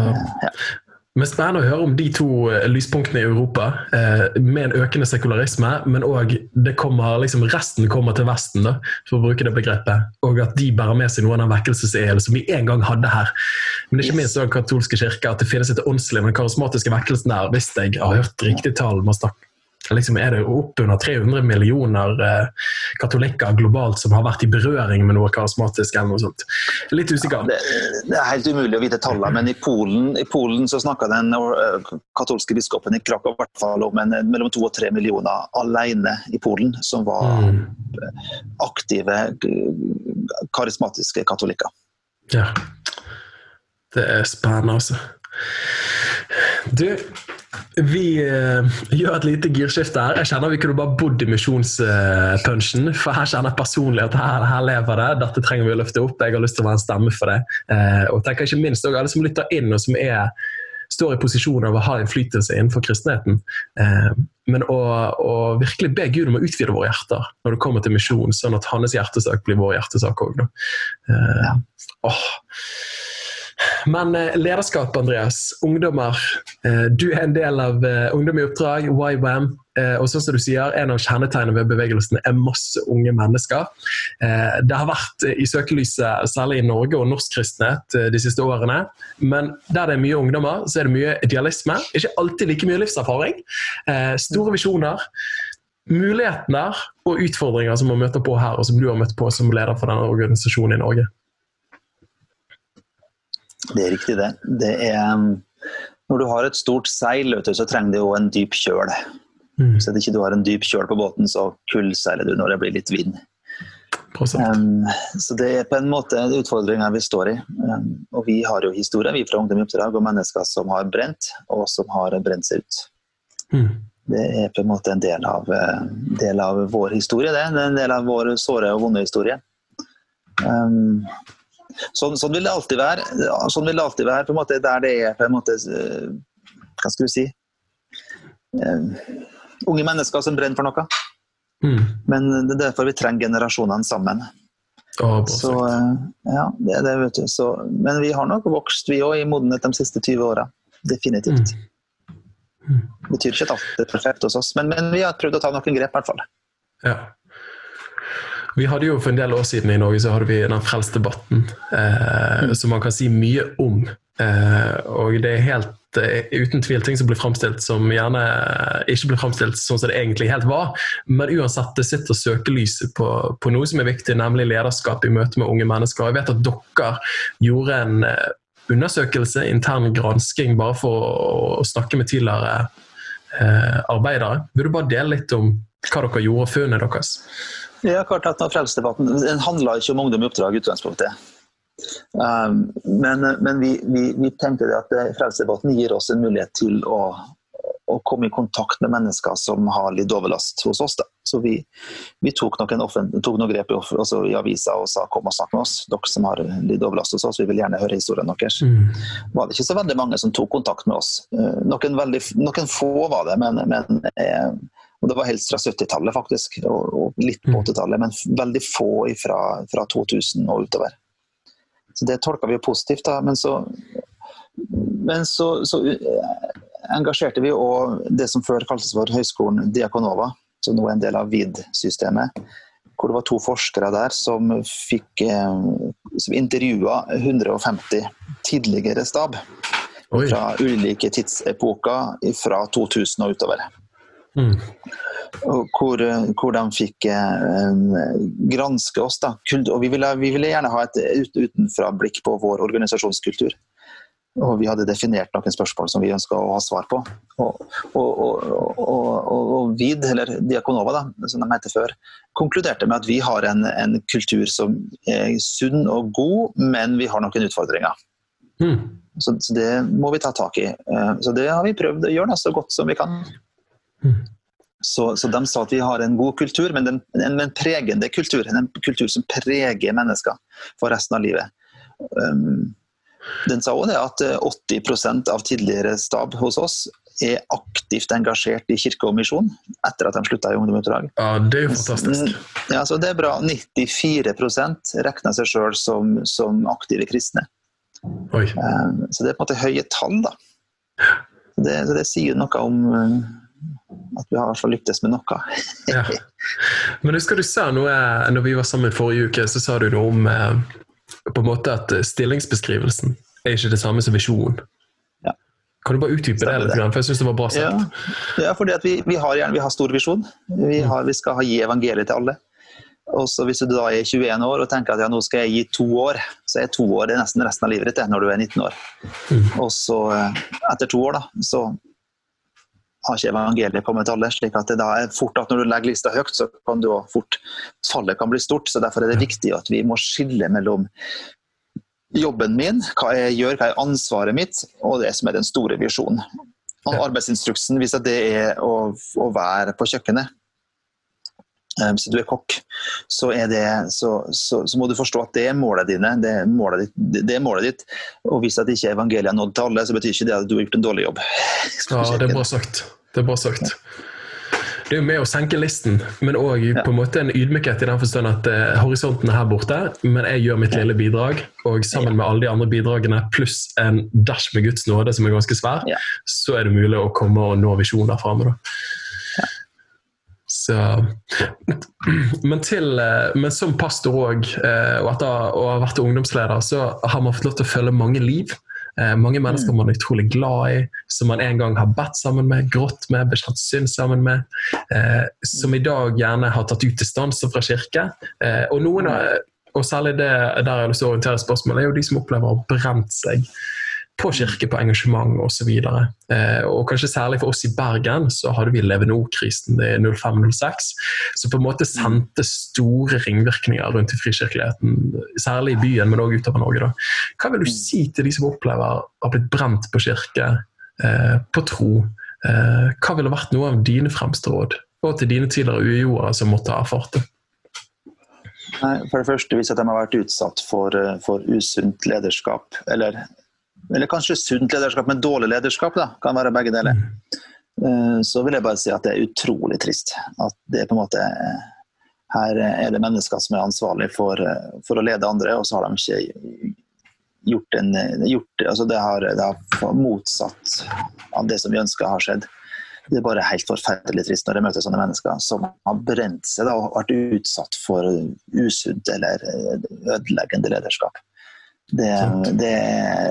Men spennende å høre om de to eh, lyspunktene i Europa, eh, med en økende sekularisme, men òg liksom, resten kommer til Vesten, da, for å bruke det begrepet. Og at de bærer med seg noe av den vekkelseselen som vi en gang hadde her. Men ikke minst den katolske kirke, at det finnes et åndsliv, den karismatiske vekkelsen der, hvis jeg har hørt riktig tall. man snakker liksom er det oppunder 300 millioner eh, katolikker globalt som har vært i berøring med noe karismatisk. eller noe sånt. Litt usikker. Ja, det, det, er helt umulig å vite tallene, men i Polen, i Polen så snakka den uh, katolske biskopen i Krakow hvert fall om en, mellom to og tre millioner alene i Polen som var mm. aktive, karismatiske katolikker. Ja. Det er spennende, altså. Du, vi uh, gjør et lite girskifte her. Jeg kjenner vi kunne bare bodd i misjonspunchen. Uh, for her kjenner jeg personlig at her, her, lever det. Dette trenger vi å løfte opp. Jeg har lyst til å være en stemme for det. Uh, og tenker ikke minst også alle som lytter inn og som er, står i posisjon av å ha innflytelse innenfor kristenheten. Men å, virkelig be Gud om å utvide våre hjerter når det kommer til misjon, sånn at hans hjertesak blir vår hjertesak òg. Oh. Men lederskap, Andreas. Ungdommer Eh, du er en del av eh, Ungdom i oppdrag, YWAM. Eh, og sånn som du sier, En av kjennetegnene ved bevegelsen er masse unge mennesker. Det har vært i søkelyset særlig i Norge og norsk kristenhet, de siste årene. Men der det er mye ungdommer, så er det mye idealisme. Ikke alltid like mye livserfaring. Store visjoner. Mulighetene og utfordringer som man møter på her, og som du har møtt på som leder for denne organisasjonen i Norge. Det er riktig, det. det er, um, når du har et stort seil, så trenger du jo en dyp kjøl. Mm. Så hvis ikke du har en dyp kjøl på båten, så kullseiler du når det blir litt vind. Um, så det er på en måte utfordringa vi står i. Um, og vi har jo historie vi fra Ungdom i oppdrag og mennesker som har brent, og som har brent seg ut. Mm. Det er på en måte en del av, uh, del av, vår historie, det. Det er en del av vår såre og vonde historie. Um, Sånn, sånn, vil det alltid være. Sånn vil det alltid være på en måte, der det er på en måte eh, Hva skal du si uh, Unge mennesker som brenner for noe. Mm. Men det er derfor vi trenger generasjonene sammen. Oh, så, uh, ja, det det, vet du. Så, men vi har nok vokst, vi òg, i modenhet de siste 20 åra. Definitivt. Mm. Mm. Det betyr ikke at alt er perfekt hos oss, men, men vi har prøvd å ta noen grep, i hvert fall. Ja. Vi hadde jo For en del år siden i Norge så hadde vi den frelsdebatten, eh, mm. som man kan si mye om. Eh, og det er helt eh, uten tvil ting som blir framstilt som gjerne ikke blir framstilt sånn som det egentlig helt var. Men uansett, det sitter søkelyset på, på noe som er viktig, nemlig lederskap i møte med unge mennesker. Jeg vet at dere gjorde en eh, undersøkelse, intern gransking, bare for å snakke med tidligere eh, arbeidere. Vil du bare dele litt om hva dere gjorde, og funnet deres? Ja, klart at Frelsesdebatten den handla ikke om ungdom i oppdrag i utgangspunktet. Um, men, men vi, vi, vi, tenkte at Frelsesdebatten gir oss en mulighet til å, å, komme i kontakt med mennesker som har litt overlast hos oss. Da. Så vi, vi tok, noen tok noen grep i, altså i avisa og sa kom og snakk med oss, dere som har litt overlast hos oss. Vi vil gjerne høre historien deres. Mm. var det ikke så veldig mange som tok kontakt med oss. Uh, noen, veldig, noen få var det, men, men eh, og det var helst fra 70-tallet, faktisk, og, og, litt på 80-tallet, mm. men veldig få fra, fra 2000 og utover. Så det tolka vi jo positivt, da. Men så, men så, så eh, engasjerte vi òg det som før kaltes for Høgskolen Diakonova, som nå er en del av VID-systemet. Hvor det var to forskere der som fikk eh, som intervjua 150 tidligere stab. Oi. Fra ulike tidsepoker fra 2000 og utover. Mm. Hvor, hvor, de fikk eh, granske oss. Da. Og vi ville, vi ville, gjerne ha et utenfra-blikk på vår organisasjonskultur. Og vi hadde definert noen spørsmål som vi ønska å ha svar på. Og, og, og, og VID, eller Diakonova, da, som de heter før, konkluderte med at vi har en, en, kultur som er sunn og god, men vi har noen utfordringer. Mm. Så, så, det må vi ta tak i. Eh, så det har vi prøvd å gjøre da, så godt som vi kan. Så, så, de sa at vi har en god kultur, men en, en, en, pregende kultur. En kultur som preger mennesker for resten av livet. Um, den sa òg at 80 eh, av tidligere stab hos oss er aktivt engasjert i kirke og misjon etter at de slutta i ungdomsoppdrag. Ja, det er jo fantastisk. Ja, så det er bra. 94 regner seg sjøl som, som, aktive kristne. Um, så det er på en måte høye tall, da. Det, det sier noe om uh, at vi har i hvert fall lyktes med noe. <laughs> ja. Men husker du sa noe når vi var sammen forrige uke, så sa du noe om eh, på en måte at stillingsbeskrivelsen er ikke det samme som visjonen. Ja. Kan du bare utdype det litt? For jeg syns det var bra sagt. Ja, ja fordi vi, vi, har gjerne vi har stor visjon. Vi, mm. har, vi skal gi evangeliet til alle. Og så Hvis du da er 21 år og tenker at ja, nå skal jeg gi to år, så er to år det er nesten resten av livet ditt når du er 19 år. Mm. Og så eh, etter to år da, så har ikke evangeliet kommet alle. slik at det da er fort at Når du legger lista høyt, så kan du fort fallet kan bli stort. så Derfor er det viktig at vi må skille mellom jobben min, hva jeg gjør, hva er ansvaret mitt, og det som er den store visjonen. Og Arbeidsinstruksen, hvis det er å, å være på kjøkkenet, hvis du er kokk, så, er det, så, så, så, må du forstå at det er målet dine. Det er målet ditt. Det er målet ditt. Og hvis at ikke evangeliet er nådd til alle, så betyr ikke det at du har gjort en dårlig jobb. <laughs> Ja, det er bra sagt. Det er bra sagt. det er jo med å senke listen, men òg Ja. på en måte en ydmykhet i den forstand at eh, horisonten er her borte, men jeg gjør mitt lille bidrag, og sammen med alle de andre bidragene pluss en dash med Guds nåde som er ganske svær, Ja. så er det mulig å komme og nå visjonen der framme. Ja. Så, men, til, eh, men som pastor òg, og etter å ha vært ungdomsleder, så har man fått lov til å følge mange liv. Eh, Mange mennesker man er utrolig glad i, som man en gang har bedt sammen med, grått med, bekjent synd sammen med. Eh, som i dag gjerne har tatt ut distanse fra kirke. Eh, og noen av, og særlig det der jeg har lyst til å orientere spørsmålet, er jo de som opplever å ha brent seg på kirke, på engasjement osv. Eh, og kanskje særlig for oss i Bergen så hadde vi Leve Nord-krisen i 05-06, som på en måte sendte store ringvirkninger rundt i frikirkeligheten, særlig i byen, men òg utover Norge. da. Hva vil du si til de som opplever å ha blitt brent på kirke, eh, på tro? Eh, hva ville vært noe av dine fremste råd? Og til dine tidligere UiO-ere som måtte ha erfart det? Nei, for det første, hvis de har vært utsatt for, eh, for usunt lederskap, eller, eller kanskje sunt lederskap, men dårlig lederskap, da, kan være begge deler, Eh, så vil jeg bare si at det er utrolig trist. At det er på en måte Her er det mennesker som er ansvarlige for, eh, for å lede andre, og så har de ikke gjort en gjort, altså det, har, det har motsatt av det som vi ønsker har skjedd. Det er bare helt forferdelig trist når jeg møter sånne mennesker som har brent seg da, og vært utsatt for usunt eller ødeleggende lederskap. Det, det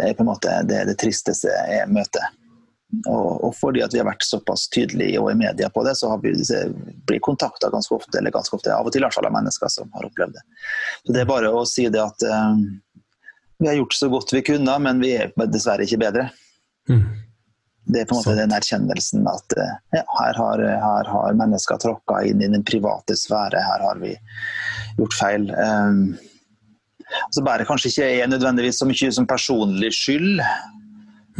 er på en måte det, det tristeste jeg møter. Og, og fordi at vi har vært såpass tydelige og i media på det, så har vi blir kontakta ganske ofte, eller ganske ofte, av og til i hvert av mennesker som har opplevd det. Så Det er bare å si det at eh, vi har gjort så godt vi kunne, men vi er dessverre ikke bedre. Mm. Det er på en måte Sant. den erkjennelsen at eh, ja, her, har, her har mennesker tråkka inn i den private sfære, her har vi gjort feil. Um, så bærer kanskje ikke nødvendigvis så mye som personlig skyld,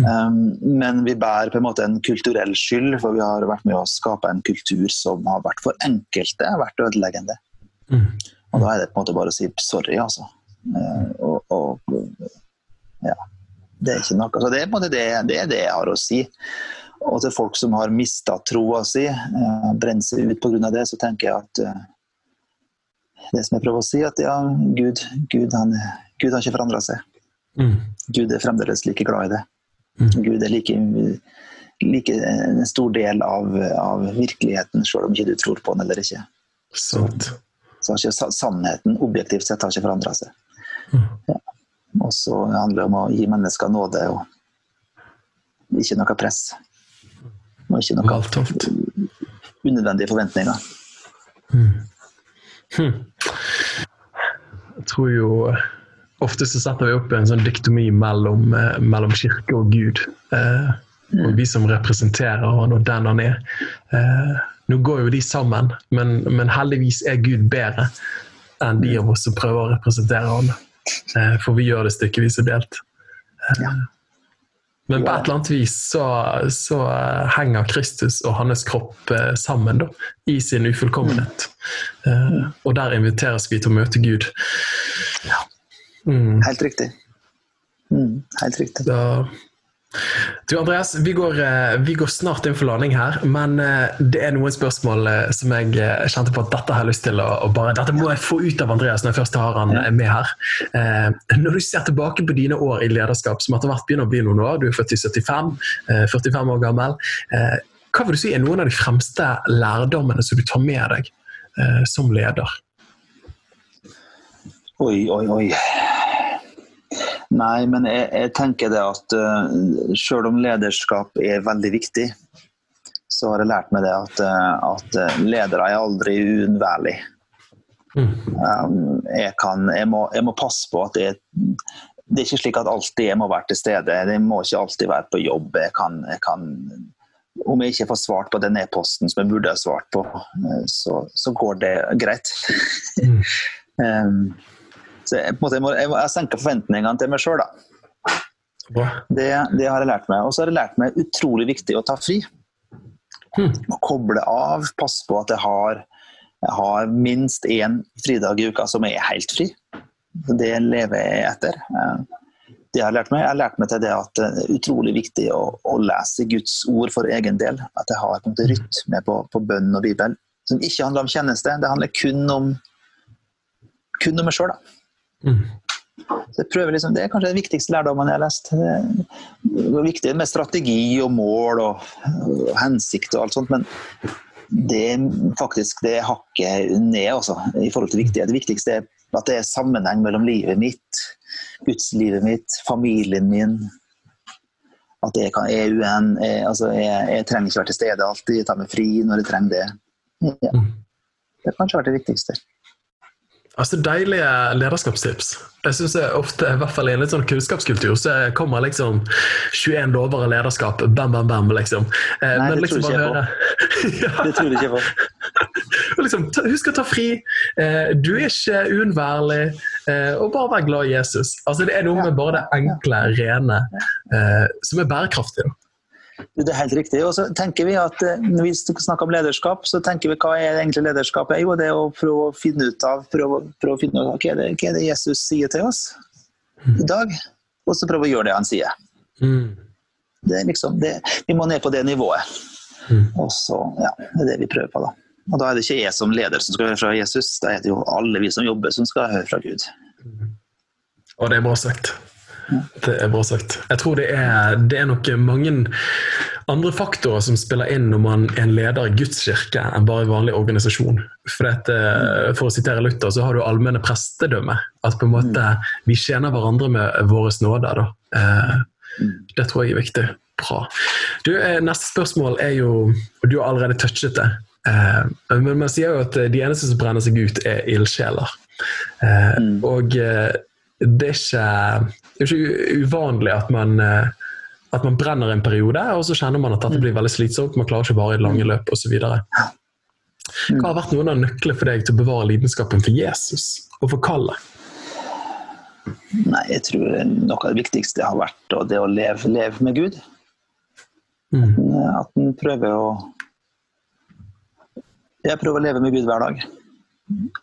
um, men vi bærer på en måte en kulturell skyld, for vi har vært med å skape en kultur som har vært for enkelte vært ødeleggende. Mm. Og da er det på en måte bare å si sorry, altså. Uh, og, og ja. Det er ikke noe. Altså, det er på en måte det, det, er det jeg har å si. Og til folk som har mista troa si, uh, brenner seg ut pga. det, så tenker jeg at eh, det som jeg prøver å si, at ja, Gud, Gud, han, Gud har ikke forandra seg. Mm. Gud er fremdeles like glad i det. Mm. Gud er like, like en stor del av, av virkeligheten, selv om ikke du tror på den eller ikke. Så, Så har ikke sannheten objektivt sett har ikke forandra seg. Mm. Ja. Og så handler det om å gi mennesker nåde og ikke noe press. Og ikke noe unødvendige forventninger. Jeg tror jo Ofte så setter vi opp en sånn diktomi mellom, eh, mellom kirke og Gud. Eh, og vi som representerer han og den han er. Eh, nå går jo de sammen, men, men heldigvis er Gud bedre enn de av oss som prøver å representere han. Eh, for vi gjør det stykkevis og delt. Eh. Men på et eller annet vis så, så eh, henger Kristus og hans kropp eh, sammen da, i sin ufullkommenhet. Eh, og der inviteres vi til å møte Gud. Mm. Helt riktig. Mm, helt riktig. Da du Andreas, vi går, eh, vi går snart inn for landing her, men eh, det er noen spørsmål eh, som jeg kjente på at dette har jeg lyst til å, bare, Dette må jeg få ut av Andreas når jeg først har han med her. Når du ser tilbake på dine år i lederskap, som etter hvert begynner å bli noen år, du er født i 75, eh, 45 år gammel, hva vil du si er noen av de fremste lærdommene som du tar med deg som leder? Oi, oi, oi. Nei, men jeg, jeg tenker det at uh, selv om lederskap er veldig viktig, så har jeg lært meg det at, uh, at uh, ledere er aldri uunnværlige. Mm. Um, jeg, kan, jeg, må, jeg må passe på at det, det er ikke slik at alltid jeg må være til stede. Jeg må ikke alltid være på jobb. Jeg kan, jeg kan, om jeg ikke får svart på den e-posten som jeg burde ha svart på, så, så går det greit. Mm. <laughs> um, så jeg, på en måte, jeg, må, jeg, jeg senker forventningene til meg sjøl, da. Det, det har jeg lært meg. Og så har jeg lært meg utrolig viktig å ta fri. Mm. Å koble av, passe på at jeg har, jeg har minst én fridag i uka som er helt fri. Det lever jeg etter. Eh, det jeg har lært meg, jeg har lært meg til det at det er utrolig viktig å, å lese Guds ord for egen del. At jeg har på en måte rytme på, på bønn og Bibel. Som ikke handler om tjeneste, det handler kun om, kun om meg sjøl. Mm. Jeg liksom, Det er kanskje den viktigste lærdommen jeg har lest. Det er viktig med strategi og mål og, og hensikt og alt sånt, men det er faktisk det hakket ned også, i forhold til viktighet. Det viktigste er at det er sammenheng mellom livet mitt, gudslivet mitt, familien min. At jeg, kan, jeg, UN, jeg, altså jeg, jeg trenger ikke være til stede alltid, ta meg fri når jeg trenger det. Ja. Det har kanskje vært det viktigste. Altså Deilige lederskapstips. Jeg synes jeg ofte, i hvert fall i en litt sånn kunnskapskultur, så kommer liksom 21 lover av lederskap. Bam, bam, bam, liksom. Eh, Nei, det liksom <laughs> tror jeg på. ja. Det tror du ikke på. liksom, husk å ta fri. Eh, du er ikke uunnværlig. Eh, og bare vær glad i Jesus. Altså Det er noe med bare det enkle, rene, som er bærekraftig. da. Det er helt riktig. Og så tenker vi at eh, Når vi snakker om lederskap, så tenker vi hva er egentlig lederskap? er jo det å prøve å finne ut av prøve, prøve å finne ut av hva er, det, hva er det Jesus sier til oss i dag, og så prøve å gjøre det han sier. Mm. Det er liksom, det, vi må ned på det nivået. Mm. Og så, ja, Det er det vi prøver på. da. Og Da er det ikke jeg som leder som skal høre fra Jesus, da er det jo alle vi som jobber som skal høre fra Gud. Og det er bra sagt. Det er bra sagt. Jeg tror det er, det er nok mange andre faktorer som spiller inn når man er en leder i Guds kirke, enn bare en vanlig organisasjon. For, dette, for å sitere Luther, så har du allmenne prestedømme. At på en måte vi tjener hverandre med våre nåder. Da. det tror jeg er viktig. Bra. Du, eh, neste spørsmål er jo Og du har allerede touchet det. Eh, men man sier jo at de eneste som brenner seg ut, er ildsjeler. Og det er ikke, det er ikke uvanlig at man, eh, at man brenner en periode, og så kjenner man at dette blir veldig slitsomt, man klarer ikke bare i det lange løp osv. Hva har vært noen av nøklene for deg til å bevare lidenskapen for Jesus og for kallet? Nei, jeg tror noe av det viktigste har vært det å leve, leve med Gud. Mm. At en prøver å Jeg prøver å leve med Gud hver dag.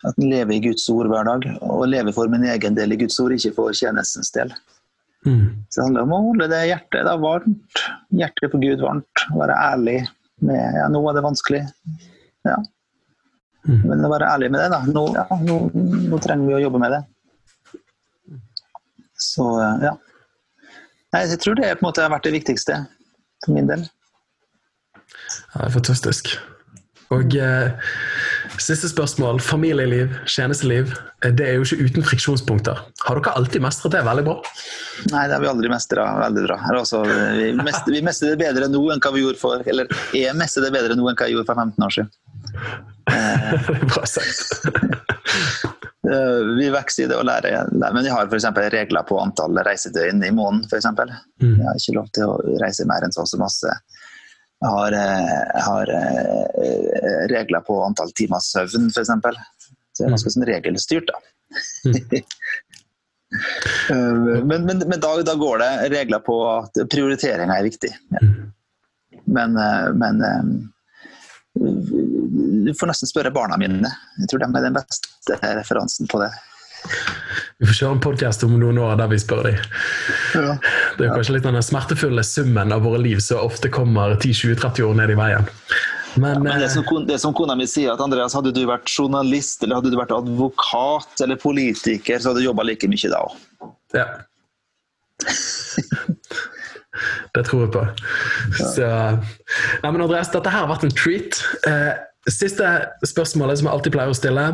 At en lever i Guds ord hver dag, og lever for min egen del i Guds ord, ikke for tjenestens del. Mm. Så det handler om å holde det hjertet da, varmt. Hjertet for Gud varmt. Være ærlig med ja, nå er det vanskelig. Ja. Mm. Men å være ærlig med det, da. Nå, ja, nå, nå, trenger vi å jobbe med det. Så ja. Nei, jeg tror det måte har vært det viktigste for min del. Ja, fantastisk. Og eh, Siste spørsmål. Familieliv, tjenesteliv. Eh, det er jo ikke uten friksjonspunkter. Har dere alltid mestret det veldig bra? Nei, det har vi aldri mestra veldig bra. Altså, vi, mestrer, vi mestrer det bedre nå enn hva vi gjorde for Eller jeg mestrer det bedre nå enn hva jeg gjorde for 15 år siden. er <laughs> bra sagt. <laughs> Eh, vi vokser i det å lære. Men vi har f.eks. regler på antall reisedøgn i måneden. For eksempel. Mm. Jeg har ikke lov til å reise mer enn så og så masse. Har, har, regler på antall timer søvn, f.eks. Så det er ganske sånn regelstyrt, da. <laughs> men, men, men da, da, går det regler på at prioriteringa er viktig. Men, men du får nesten spørre barna mine. Jeg tror de er den beste referansen på det. Vi får kjøre en podkast om noen år der vi spør dem. Ja. Det er kanskje litt den smertefulle summen av våre liv som ofte kommer 10-20-30 år ned i veien. Men, ja, men det, eh, som, det som kona mi sier, at Andreas, hadde du vært journalist eller hadde du vært advokat eller politiker, så hadde du jobba like mye da òg. Ja. det tror jeg på. Så, nei, men Andreas, dette her har vært en treat. Eh, siste spørsmålet som jeg alltid pleier å stille.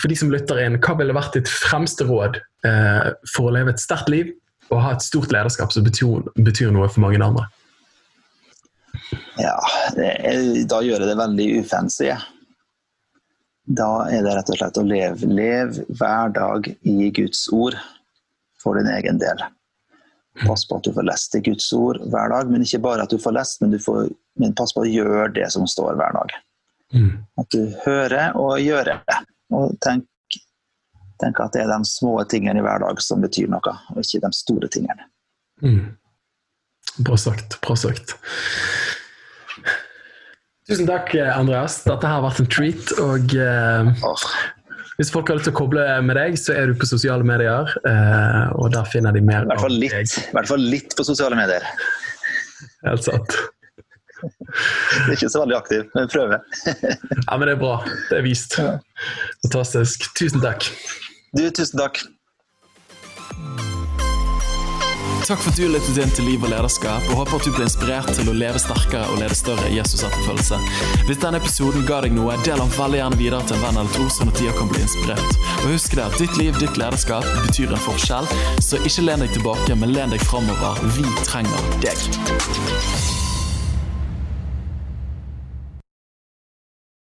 For de som lytter inn, hva ville vært ditt fremste råd eh, for å leve et sterkt liv og ha et stort lederskap som betyr, betyr noe for mange andre? Ja, er, da gjør jeg det veldig ufancy. Da er det rett og slett å leve, leve hver dag i Guds ord for din egen del. Pass på at du får lest i Guds ord hver dag, men ikke bare at du får lest, men, du får, men pass på å gjøre det som står hver dag. Mm. At du hører og gjør det. Og tenk, tenk, at det er de små tingene i hver dag som betyr noe, og ikke de store tingene. Mm. Bra sagt. Bra sagt. Tusen takk, Andreas. Dette har vært en treat. Og eh, Hvis folk har lyst til å koble med deg, så er du på sosiale medier. Eh, og der finner de mer I hvert fall litt, i hvert fall litt på sosiale medier. Helt sant. Det ikke så veldig aktiv, men prøver. ja, men det er bra. Det er vist. Fantastisk. Tusen takk. Du, tusen takk. Takk for at du lyttet inn til Liv og lederskap, og håper at du ble inspirert til å leve sterkere og lede større i Jesus-etterfølgelse. Hvis denne episoden ga deg noe, del den veldig gjerne videre til en venn eller to, sånn at de kan bli inspirert. Og husk det at ditt liv, ditt lederskap, betyr en forskjell, så ikke len deg tilbake, men len deg framover. Vi trenger deg.